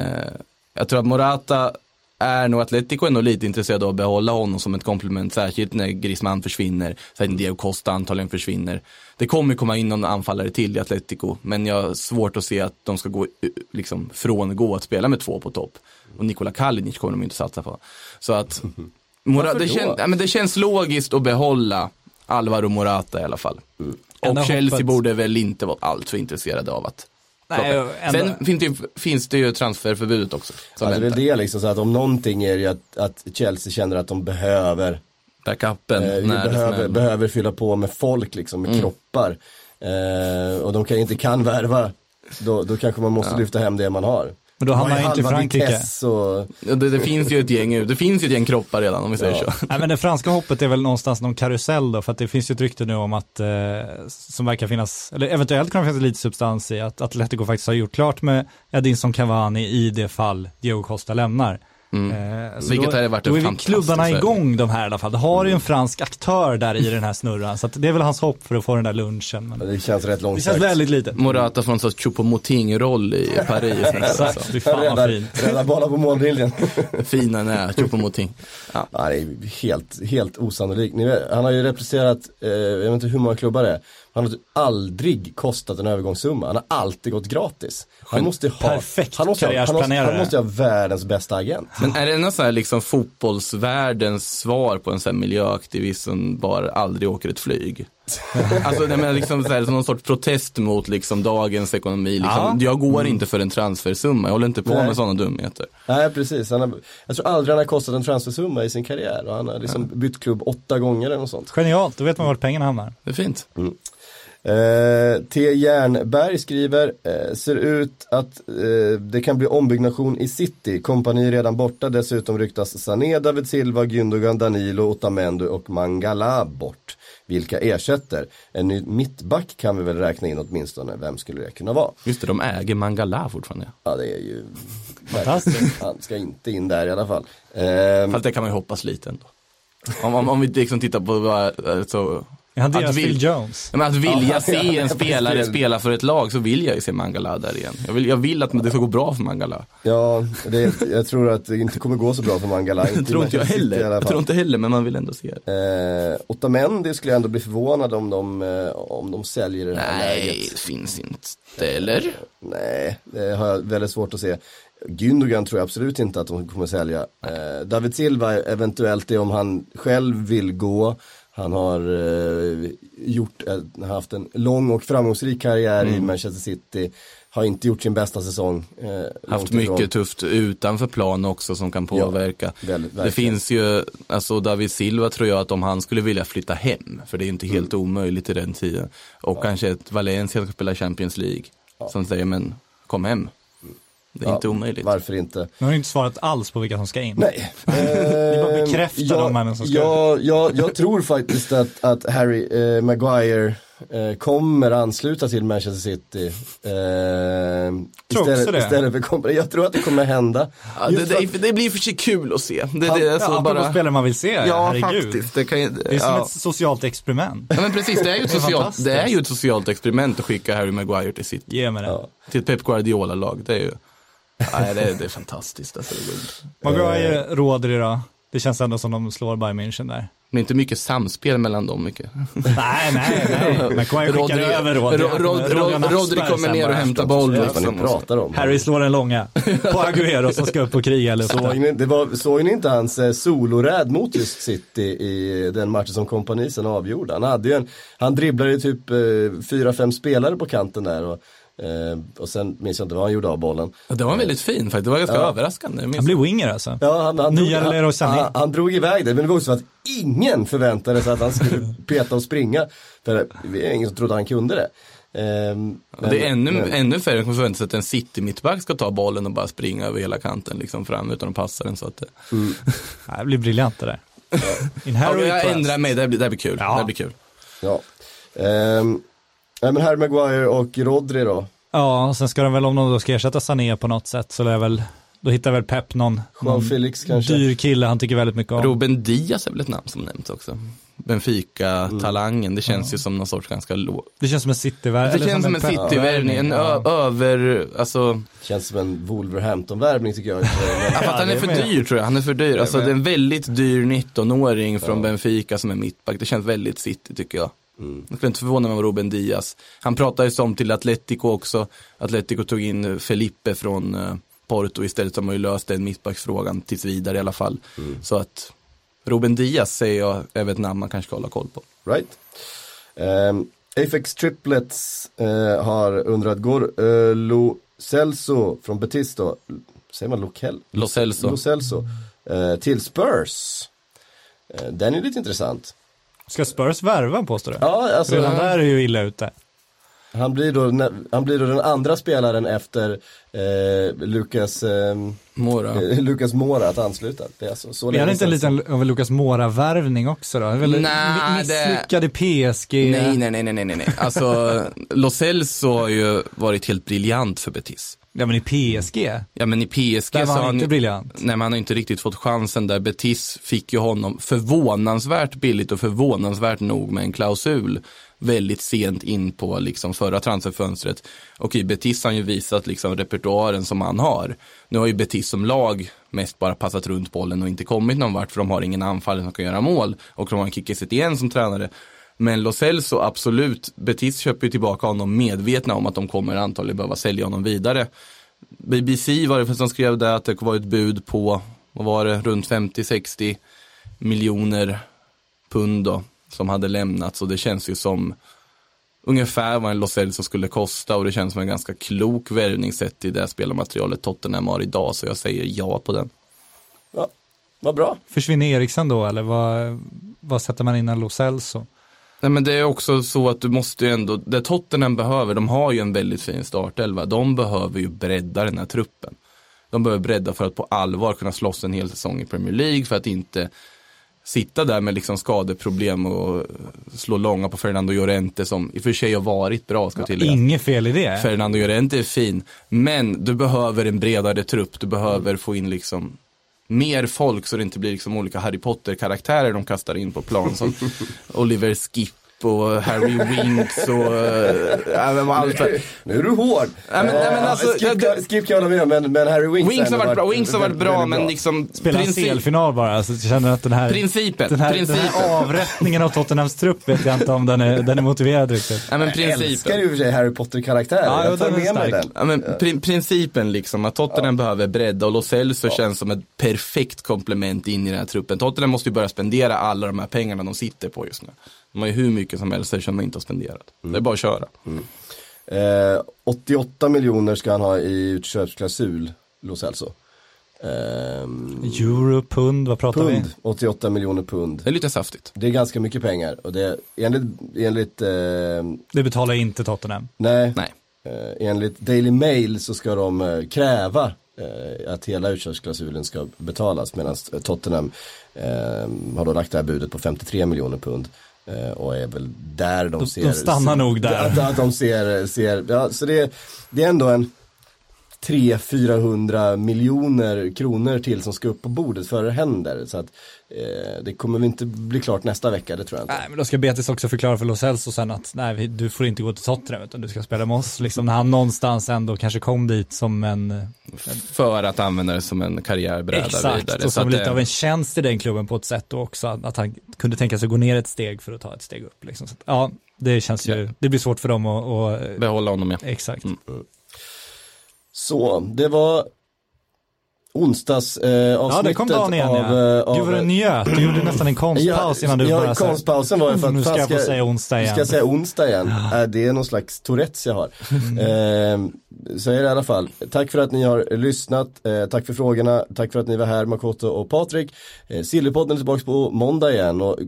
jag tror att Morata är nog Atletico nog lite intresserad av att behålla honom som ett komplement, särskilt när Griezmann försvinner, särskilt Diego Costa antagligen försvinner. Det kommer komma in någon anfallare till i Atletico, men jag har svårt att se att de ska gå, eh, liksom, frångå att spela med två på topp. Och Nikola Kalinic kommer de inte satsa på. Så att Mora, det, kän, ja, men det känns logiskt att behålla Alvaro Morata i alla fall. Enda Och Chelsea hoppet- borde väl inte vara allt för intresserade av att Nej, Sen finns det, ju, finns det ju transferförbudet också. Som Ja, det är det liksom, så att om någonting är det ju att, att Chelsea känner att de behöver Backupen Eh, vi behöver, behöver fylla på med folk liksom, med kroppar. Eh, och de kan, inte kan värva, då, då kanske man måste lyfta hem det man har. Men då hamnar ju inte Frankrike. Och, Ja, Det, det finns ju ett gäng, det finns ju ett gäng kroppar redan om vi säger så. Nej men det franska hoppet är väl någonstans någon karusell då, för att det finns ju ett rykte nu om att, eh, som verkar finnas, eller eventuellt kan det finnas lite substans i att Atletico faktiskt har gjort klart med Edinson Cavani i det fall Diego Costa lämnar. Eh, så Mm. Vilket då, hade varit då är klubbarna igång de här i alla fall. Det har ju en fransk aktör där i den här snurran, så att det är väl hans hopp för att få den där lunchen. Men det känns rätt det långsökt. känns väldigt litet. Morata får en sorts Choupo-Moting-roll i Paris. Exakt, fy fan vad fint. räddar bollar på mållinjen. Fin han är, Choupo-Moting. Ja. Ja, det är helt, helt osannolikt. Vet, han har ju representerat, eh, jag vet inte hur många klubbar det är. Han har typ aldrig kostat en övergångssumma. Han har alltid gått gratis. Han måste ha, Perfekt han måste, ha- han, måste, han måste ha världens bästa agent. Men är det någon sån här liksom fotbollsvärldens svar på en sån här miljöaktivist som bara aldrig åker ett flyg? alltså jag menar liksom så här, som någon sorts protest mot liksom dagens ekonomi. Liksom. Jag går inte för en transfersumma, jag håller inte på Nej. med sådana dumheter. Nej precis, han har, jag tror aldrig han har kostat en transfersumma i sin karriär och han har liksom bytt klubb åtta gånger eller något sånt. Genialt, då vet man vart pengarna hamnar. Det är fint. Eh, T. Järnberg skriver, eh, ser ut att eh, det kan bli ombyggnation i city. Kompani redan borta, dessutom ryktas Sané, David Silva, Gündogan, Danilo, Otamendi och Mangala bort. Vilka ersätter? En ny mittback kan vi väl räkna in åtminstone. Vem skulle det kunna vara? Just det, de äger Mangala fortfarande. Ja, det är ju... Fantastiskt. Han ska inte in där i alla fall. Eh, Fast det kan man ju hoppas lite ändå. Om, om, om vi liksom tittar på så Är han Att vill- Jones? Men att vilja Ja, se ja, en spelare precis. spela för ett lag så vill jag ju se Mangala där igen. Jag vill, jag vill att det ska gå bra för Mangala. ja, det, jag tror att det inte kommer gå så bra för Mangala. Det tror inte jag heller. Jag tror inte heller, men man vill ändå se det. Eh, Otamendi skulle jag ändå bli förvånad om de, eh, om de säljer det här Nej, läget. det finns inte. Eller? Nej, det har jag väldigt svårt att se. Gündogan tror jag absolut inte att de kommer sälja. Eh, David Silva eventuellt det om han själv vill gå. Han har eh, gjort, haft en lång och framgångsrik karriär Mm. i Manchester City. Har inte gjort sin bästa säsong. Eh, Haft mycket ifrån. tufft utanför plan också som kan påverka. väldigt, det finns ju, alltså David Silva tror jag att om han skulle vilja flytta hem, för det är inte helt Mm. omöjligt i den tiden. Och kanske ett Valencia som spelar Champions League. Som säger, men kom hem. Det är Ja, inte omöjligt. Varför inte? Nu har ni inte svarat alls på vilka som ska in. Nej. Ni bara Eh, bekräftar ja, de männen som ska ja, ja, jag tror faktiskt att, att Harry eh, Maguire eh, kommer ansluta till Manchester City. Eh, Tror också istället, det. istället för kommer, jag tror att det kommer hända. Ja, det, det, det blir för sig kul att se. Det, Han- det, är alltså ja, bara... spelare man vill se, Ja, herregud. faktiskt. Det, kan, ju- Det är som ja. ett socialt experiment. ja, men precis, det är, ju ett socialt, det är ju ett socialt experiment att skicka Harry Maguire till sitt, Ge mig det. Ja. till ett Pep Guardiola-lag. Det är ju, nej, det, är, det är fantastiskt. Alltså, det, är, Maguire, Rodri då? Det känns ändå som de slår Bayern München där. det är inte mycket samspel mellan dem. Mycket. nej, nej, nej. Maguire skickar över Rodri. Ro- Ro- Rodri kommer ner och hämtar boll. Vad ni pratar om. Harry slår den långa på Agüero som ska upp och kriga eller Såg ni, det var, såg ni inte hans eh, soloräd mot just City i den matchen som kompanisen avgjorde? Han hade ju en, han dribblade ju typ eh, fyra, fem spelare på kanten där och, eh, och sen minns jag inte vad han gjorde av bollen. Ja, Det var väldigt fin faktiskt, det var ganska Ja. överraskande. Han blir winger alltså. Ja, han, han, Nya drog, Sané. han, han, han drog iväg det, men det var också så att ingen förväntade sig att han skulle peta och springa. För det var ingen som trodde han kunde det. Ehm, Och det är ännu, men- ännu färre som förväntar sig att en city-mittback ska ta bollen och bara springa över hela kanten liksom fram utan att passa den. Så att det... Ja, Det blir briljant det där. In ja, Harry jag ändrar mig, det här blir, det här blir kul. Ja. Det här blir kul. Ja. Ehm, nej, men Harry Maguire och Rodri då. Ja, och sen ska de väl om de då ska ersätta Sané på något sätt så lär väl, då hittar väl Pep någon, någon Felix kanske. dyr kille han tycker väldigt mycket om. Ruben Diaz är väl ett namn som nämnts också. Benfica-talangen, det känns ju som någon sorts ganska låg. Det känns som en cityvärld. Det känns som en city-värvning, en ö- över, alltså, Känns som en Wolverhampton-värvning tycker jag. ja, för att han är för dyr tror jag, han är för dyr. Alltså det är en väldigt dyr 19-åring från Benfica som är mittback, det känns väldigt city tycker jag. Jag skulle inte förvåna mig om Ruben Diaz. Han pratar ju som till Atletico också. Atletico tog in Felipe från eh, Porto istället så har ju löst den mittbacksfrågan tills vidare i alla fall. Så att Ruben Diaz säger jag är ett namn man kanske ska hålla koll på. Right. Um, Apex Triplets eh, har undrat, går uh, Lo Celso från Betis då, säger man Lokel? Lo Celso. Lo Celso eh, till Spurs? Eh, den är lite intressant. Ska Spurs värva påstår du? Ja, alltså, Redan där är ju illa ute. Han, blir då, han blir då den andra spelaren efter eh, Lucas, ehm, Mora. eh, Lucas Mora att ansluta. Det är alltså, så det länge inte en liten av Lucas Mora-värvning också då? Väl Nej, mi- det- misslyckade PSG? Nej, nej, nej, nej, nej, nej. Alltså, Lo Celso har ju varit helt briljant för Betis. Ja men i PSG, Ja men i PSG där var har han han inte briljant. Nej men han har inte riktigt fått chansen där. Betis fick ju honom förvånansvärt billigt och förvånansvärt nog med en klausul väldigt sent in på liksom förra transferfönstret. Och i Betis har han ju visat liksom repertoaren som han har. Nu har ju Betis som lag mest bara passat runt bollen och inte kommit någon vart för de har ingen anfallare som kan göra mål. Och de har en Kike igen som tränare. Men Los Elso, absolut, Betis köper ju tillbaka honom medvetna om att de kommer antagligen behöva sälja honom vidare. BBC var det som skrev det att det var ett bud på, vad var det, runt 50-60 miljoner pund då, som hade lämnats och det känns ju som ungefär vad en Lo Celso skulle kosta och det känns som en ganska klok värvning sett i det spelarmaterialet Tottenham har idag så jag säger ja på den. Ja, vad bra. Försvinner Eriksen då eller vad, vad sätter man in en Lo Celso? Nej men det är också så att du måste ju ändå, det Tottenham behöver, de har ju en väldigt fin startelva. De behöver ju bredda den här truppen. De behöver bredda för att på allvar kunna slåss en hel säsong i Premier League för att inte sitta där med liksom skadeproblem och slå långa på Fernando Llorente som i och för sig har varit bra ska tilläggas. Inget fel i det. Fernando Llorente är fin, men du behöver en bredare trupp. Du behöver få in liksom mer folk så det inte blir liksom olika Harry Potter-karaktärer de kastar in på plan som Oliver Skip och Harry Winks och äh, men allt. Nu är du hård. Nej, men- nej, men alltså, Skip, det- Skip kan jag hålla med om, men, men Harry Winks, Winks har varit bra, Winks har varit bra men liksom Spela CL-final bara, så jag känner att den här, principen, den här, den principen. här avrättningen av Tottenhams trupp vet jag inte om den är, den är motiverad riktigt. Nej men Jag älskar principen. ju i och för sig Harry Potter-karaktärer. Ja, jag tar den med mig den. Ja, men pri- principen liksom, att Tottenham behöver bredda och Lo Celso känns som ett perfekt komplement in i den här truppen. Tottenham måste ju börja spendera alla de här pengarna de sitter på just nu. De har ju hur mycket som helst som de inte har spenderat. Det är bara att köra. Eh, 88 miljoner ska han ha i utköpsklausul, Lo Celso. Ehm, Euro, pund, vad pratar pund, 88 miljoner pund. Det är lite saftigt. Det är ganska mycket pengar och det är enligt, enligt eh, vi? Det betalar inte Tottenham. nej, Nej. Eh, enligt Daily Mail så ska de eh, kräva eh, att hela utköpsklausulen ska betalas medan Tottenham eh, har då lagt det här budet på 53 miljoner pund. Eh, och är väl där de, De- ser. de stannar nog där. Att de ser, ser ja, så det, det är ändå en 300-400 miljoner kronor till som ska upp på bordet före det händer. Så att eh, det kommer inte bli klart nästa vecka, det tror jag inte. Nej, men då ska Betis också förklara för Lo Celso sen att nej, du får inte gå till Tottenham utan du ska spela med oss. Liksom när han någonstans ändå kanske kom dit som en, För att använda det som en karriärbräda exakt, vidare. och Så som att lite det- av en tjänst i den klubben på ett sätt då också, att, att han kunde tänka sig gå ner ett steg för att ta ett steg upp. Liksom. Så att, ja, det känns ju, det blir svårt för dem att, och, Behålla honom ja. exakt. Mm. Så, det var onsdags eh, Ja, det kom dagen igen av, ja. eh, av, Gud vad du njöt, du gjorde nästan en konstpaus innan du ja, så här, konstpausen var ju för att nu ska jag få säga onsdag igen. Ska jag säga onsdag igen? Äh, det är någon slags Tourettes jag har. Mm. Eh, så är det i alla fall. Tack för att ni har lyssnat. Eh, tack för frågorna. Tack för att ni var här, Makoto och Patrik. Eh, Sillypodden är tillbaka på måndag igen. Och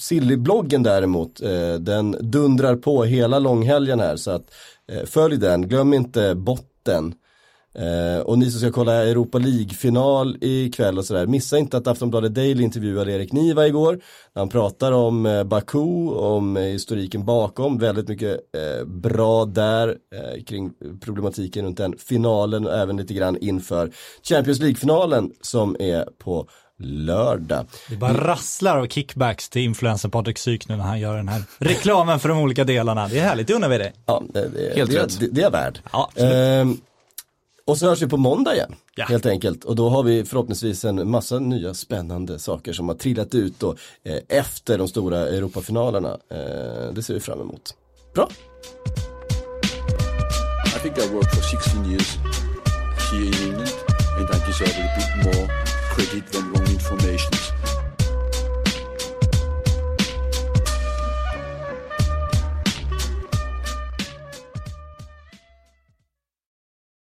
Sillybloggen däremot, eh, den dundrar på hela långhelgen här. Så att eh, följ den. Glöm inte botten. Eh, och ni som ska kolla Europa League-final ikväll och sådär, missa inte att Aftonbladet Daily intervjuade Erik Niva igår. Han pratar om eh, Baku, om eh, historiken bakom, väldigt mycket eh, bra där eh, kring problematiken runt den finalen och även lite grann inför Champions League-finalen som är på lördag. Det bara rasslar av kickbacks till influensen Patrik Syk nu när han gör den här reklamen för de olika delarna. Det är härligt, det undrar vi dig. Ja, det, det, Helt det, rätt. det, det är värd. Ja, absolut. Och så hörs vi på måndag igen, Ja. helt enkelt. Och då har vi förhoppningsvis en massa nya spännande saker som har trillat ut då, eh, efter de stora Europafinalerna. Eh, det ser vi fram emot. Bra! I think I worked for 16 years here in England, and I deserve a bit more credit than wrong information.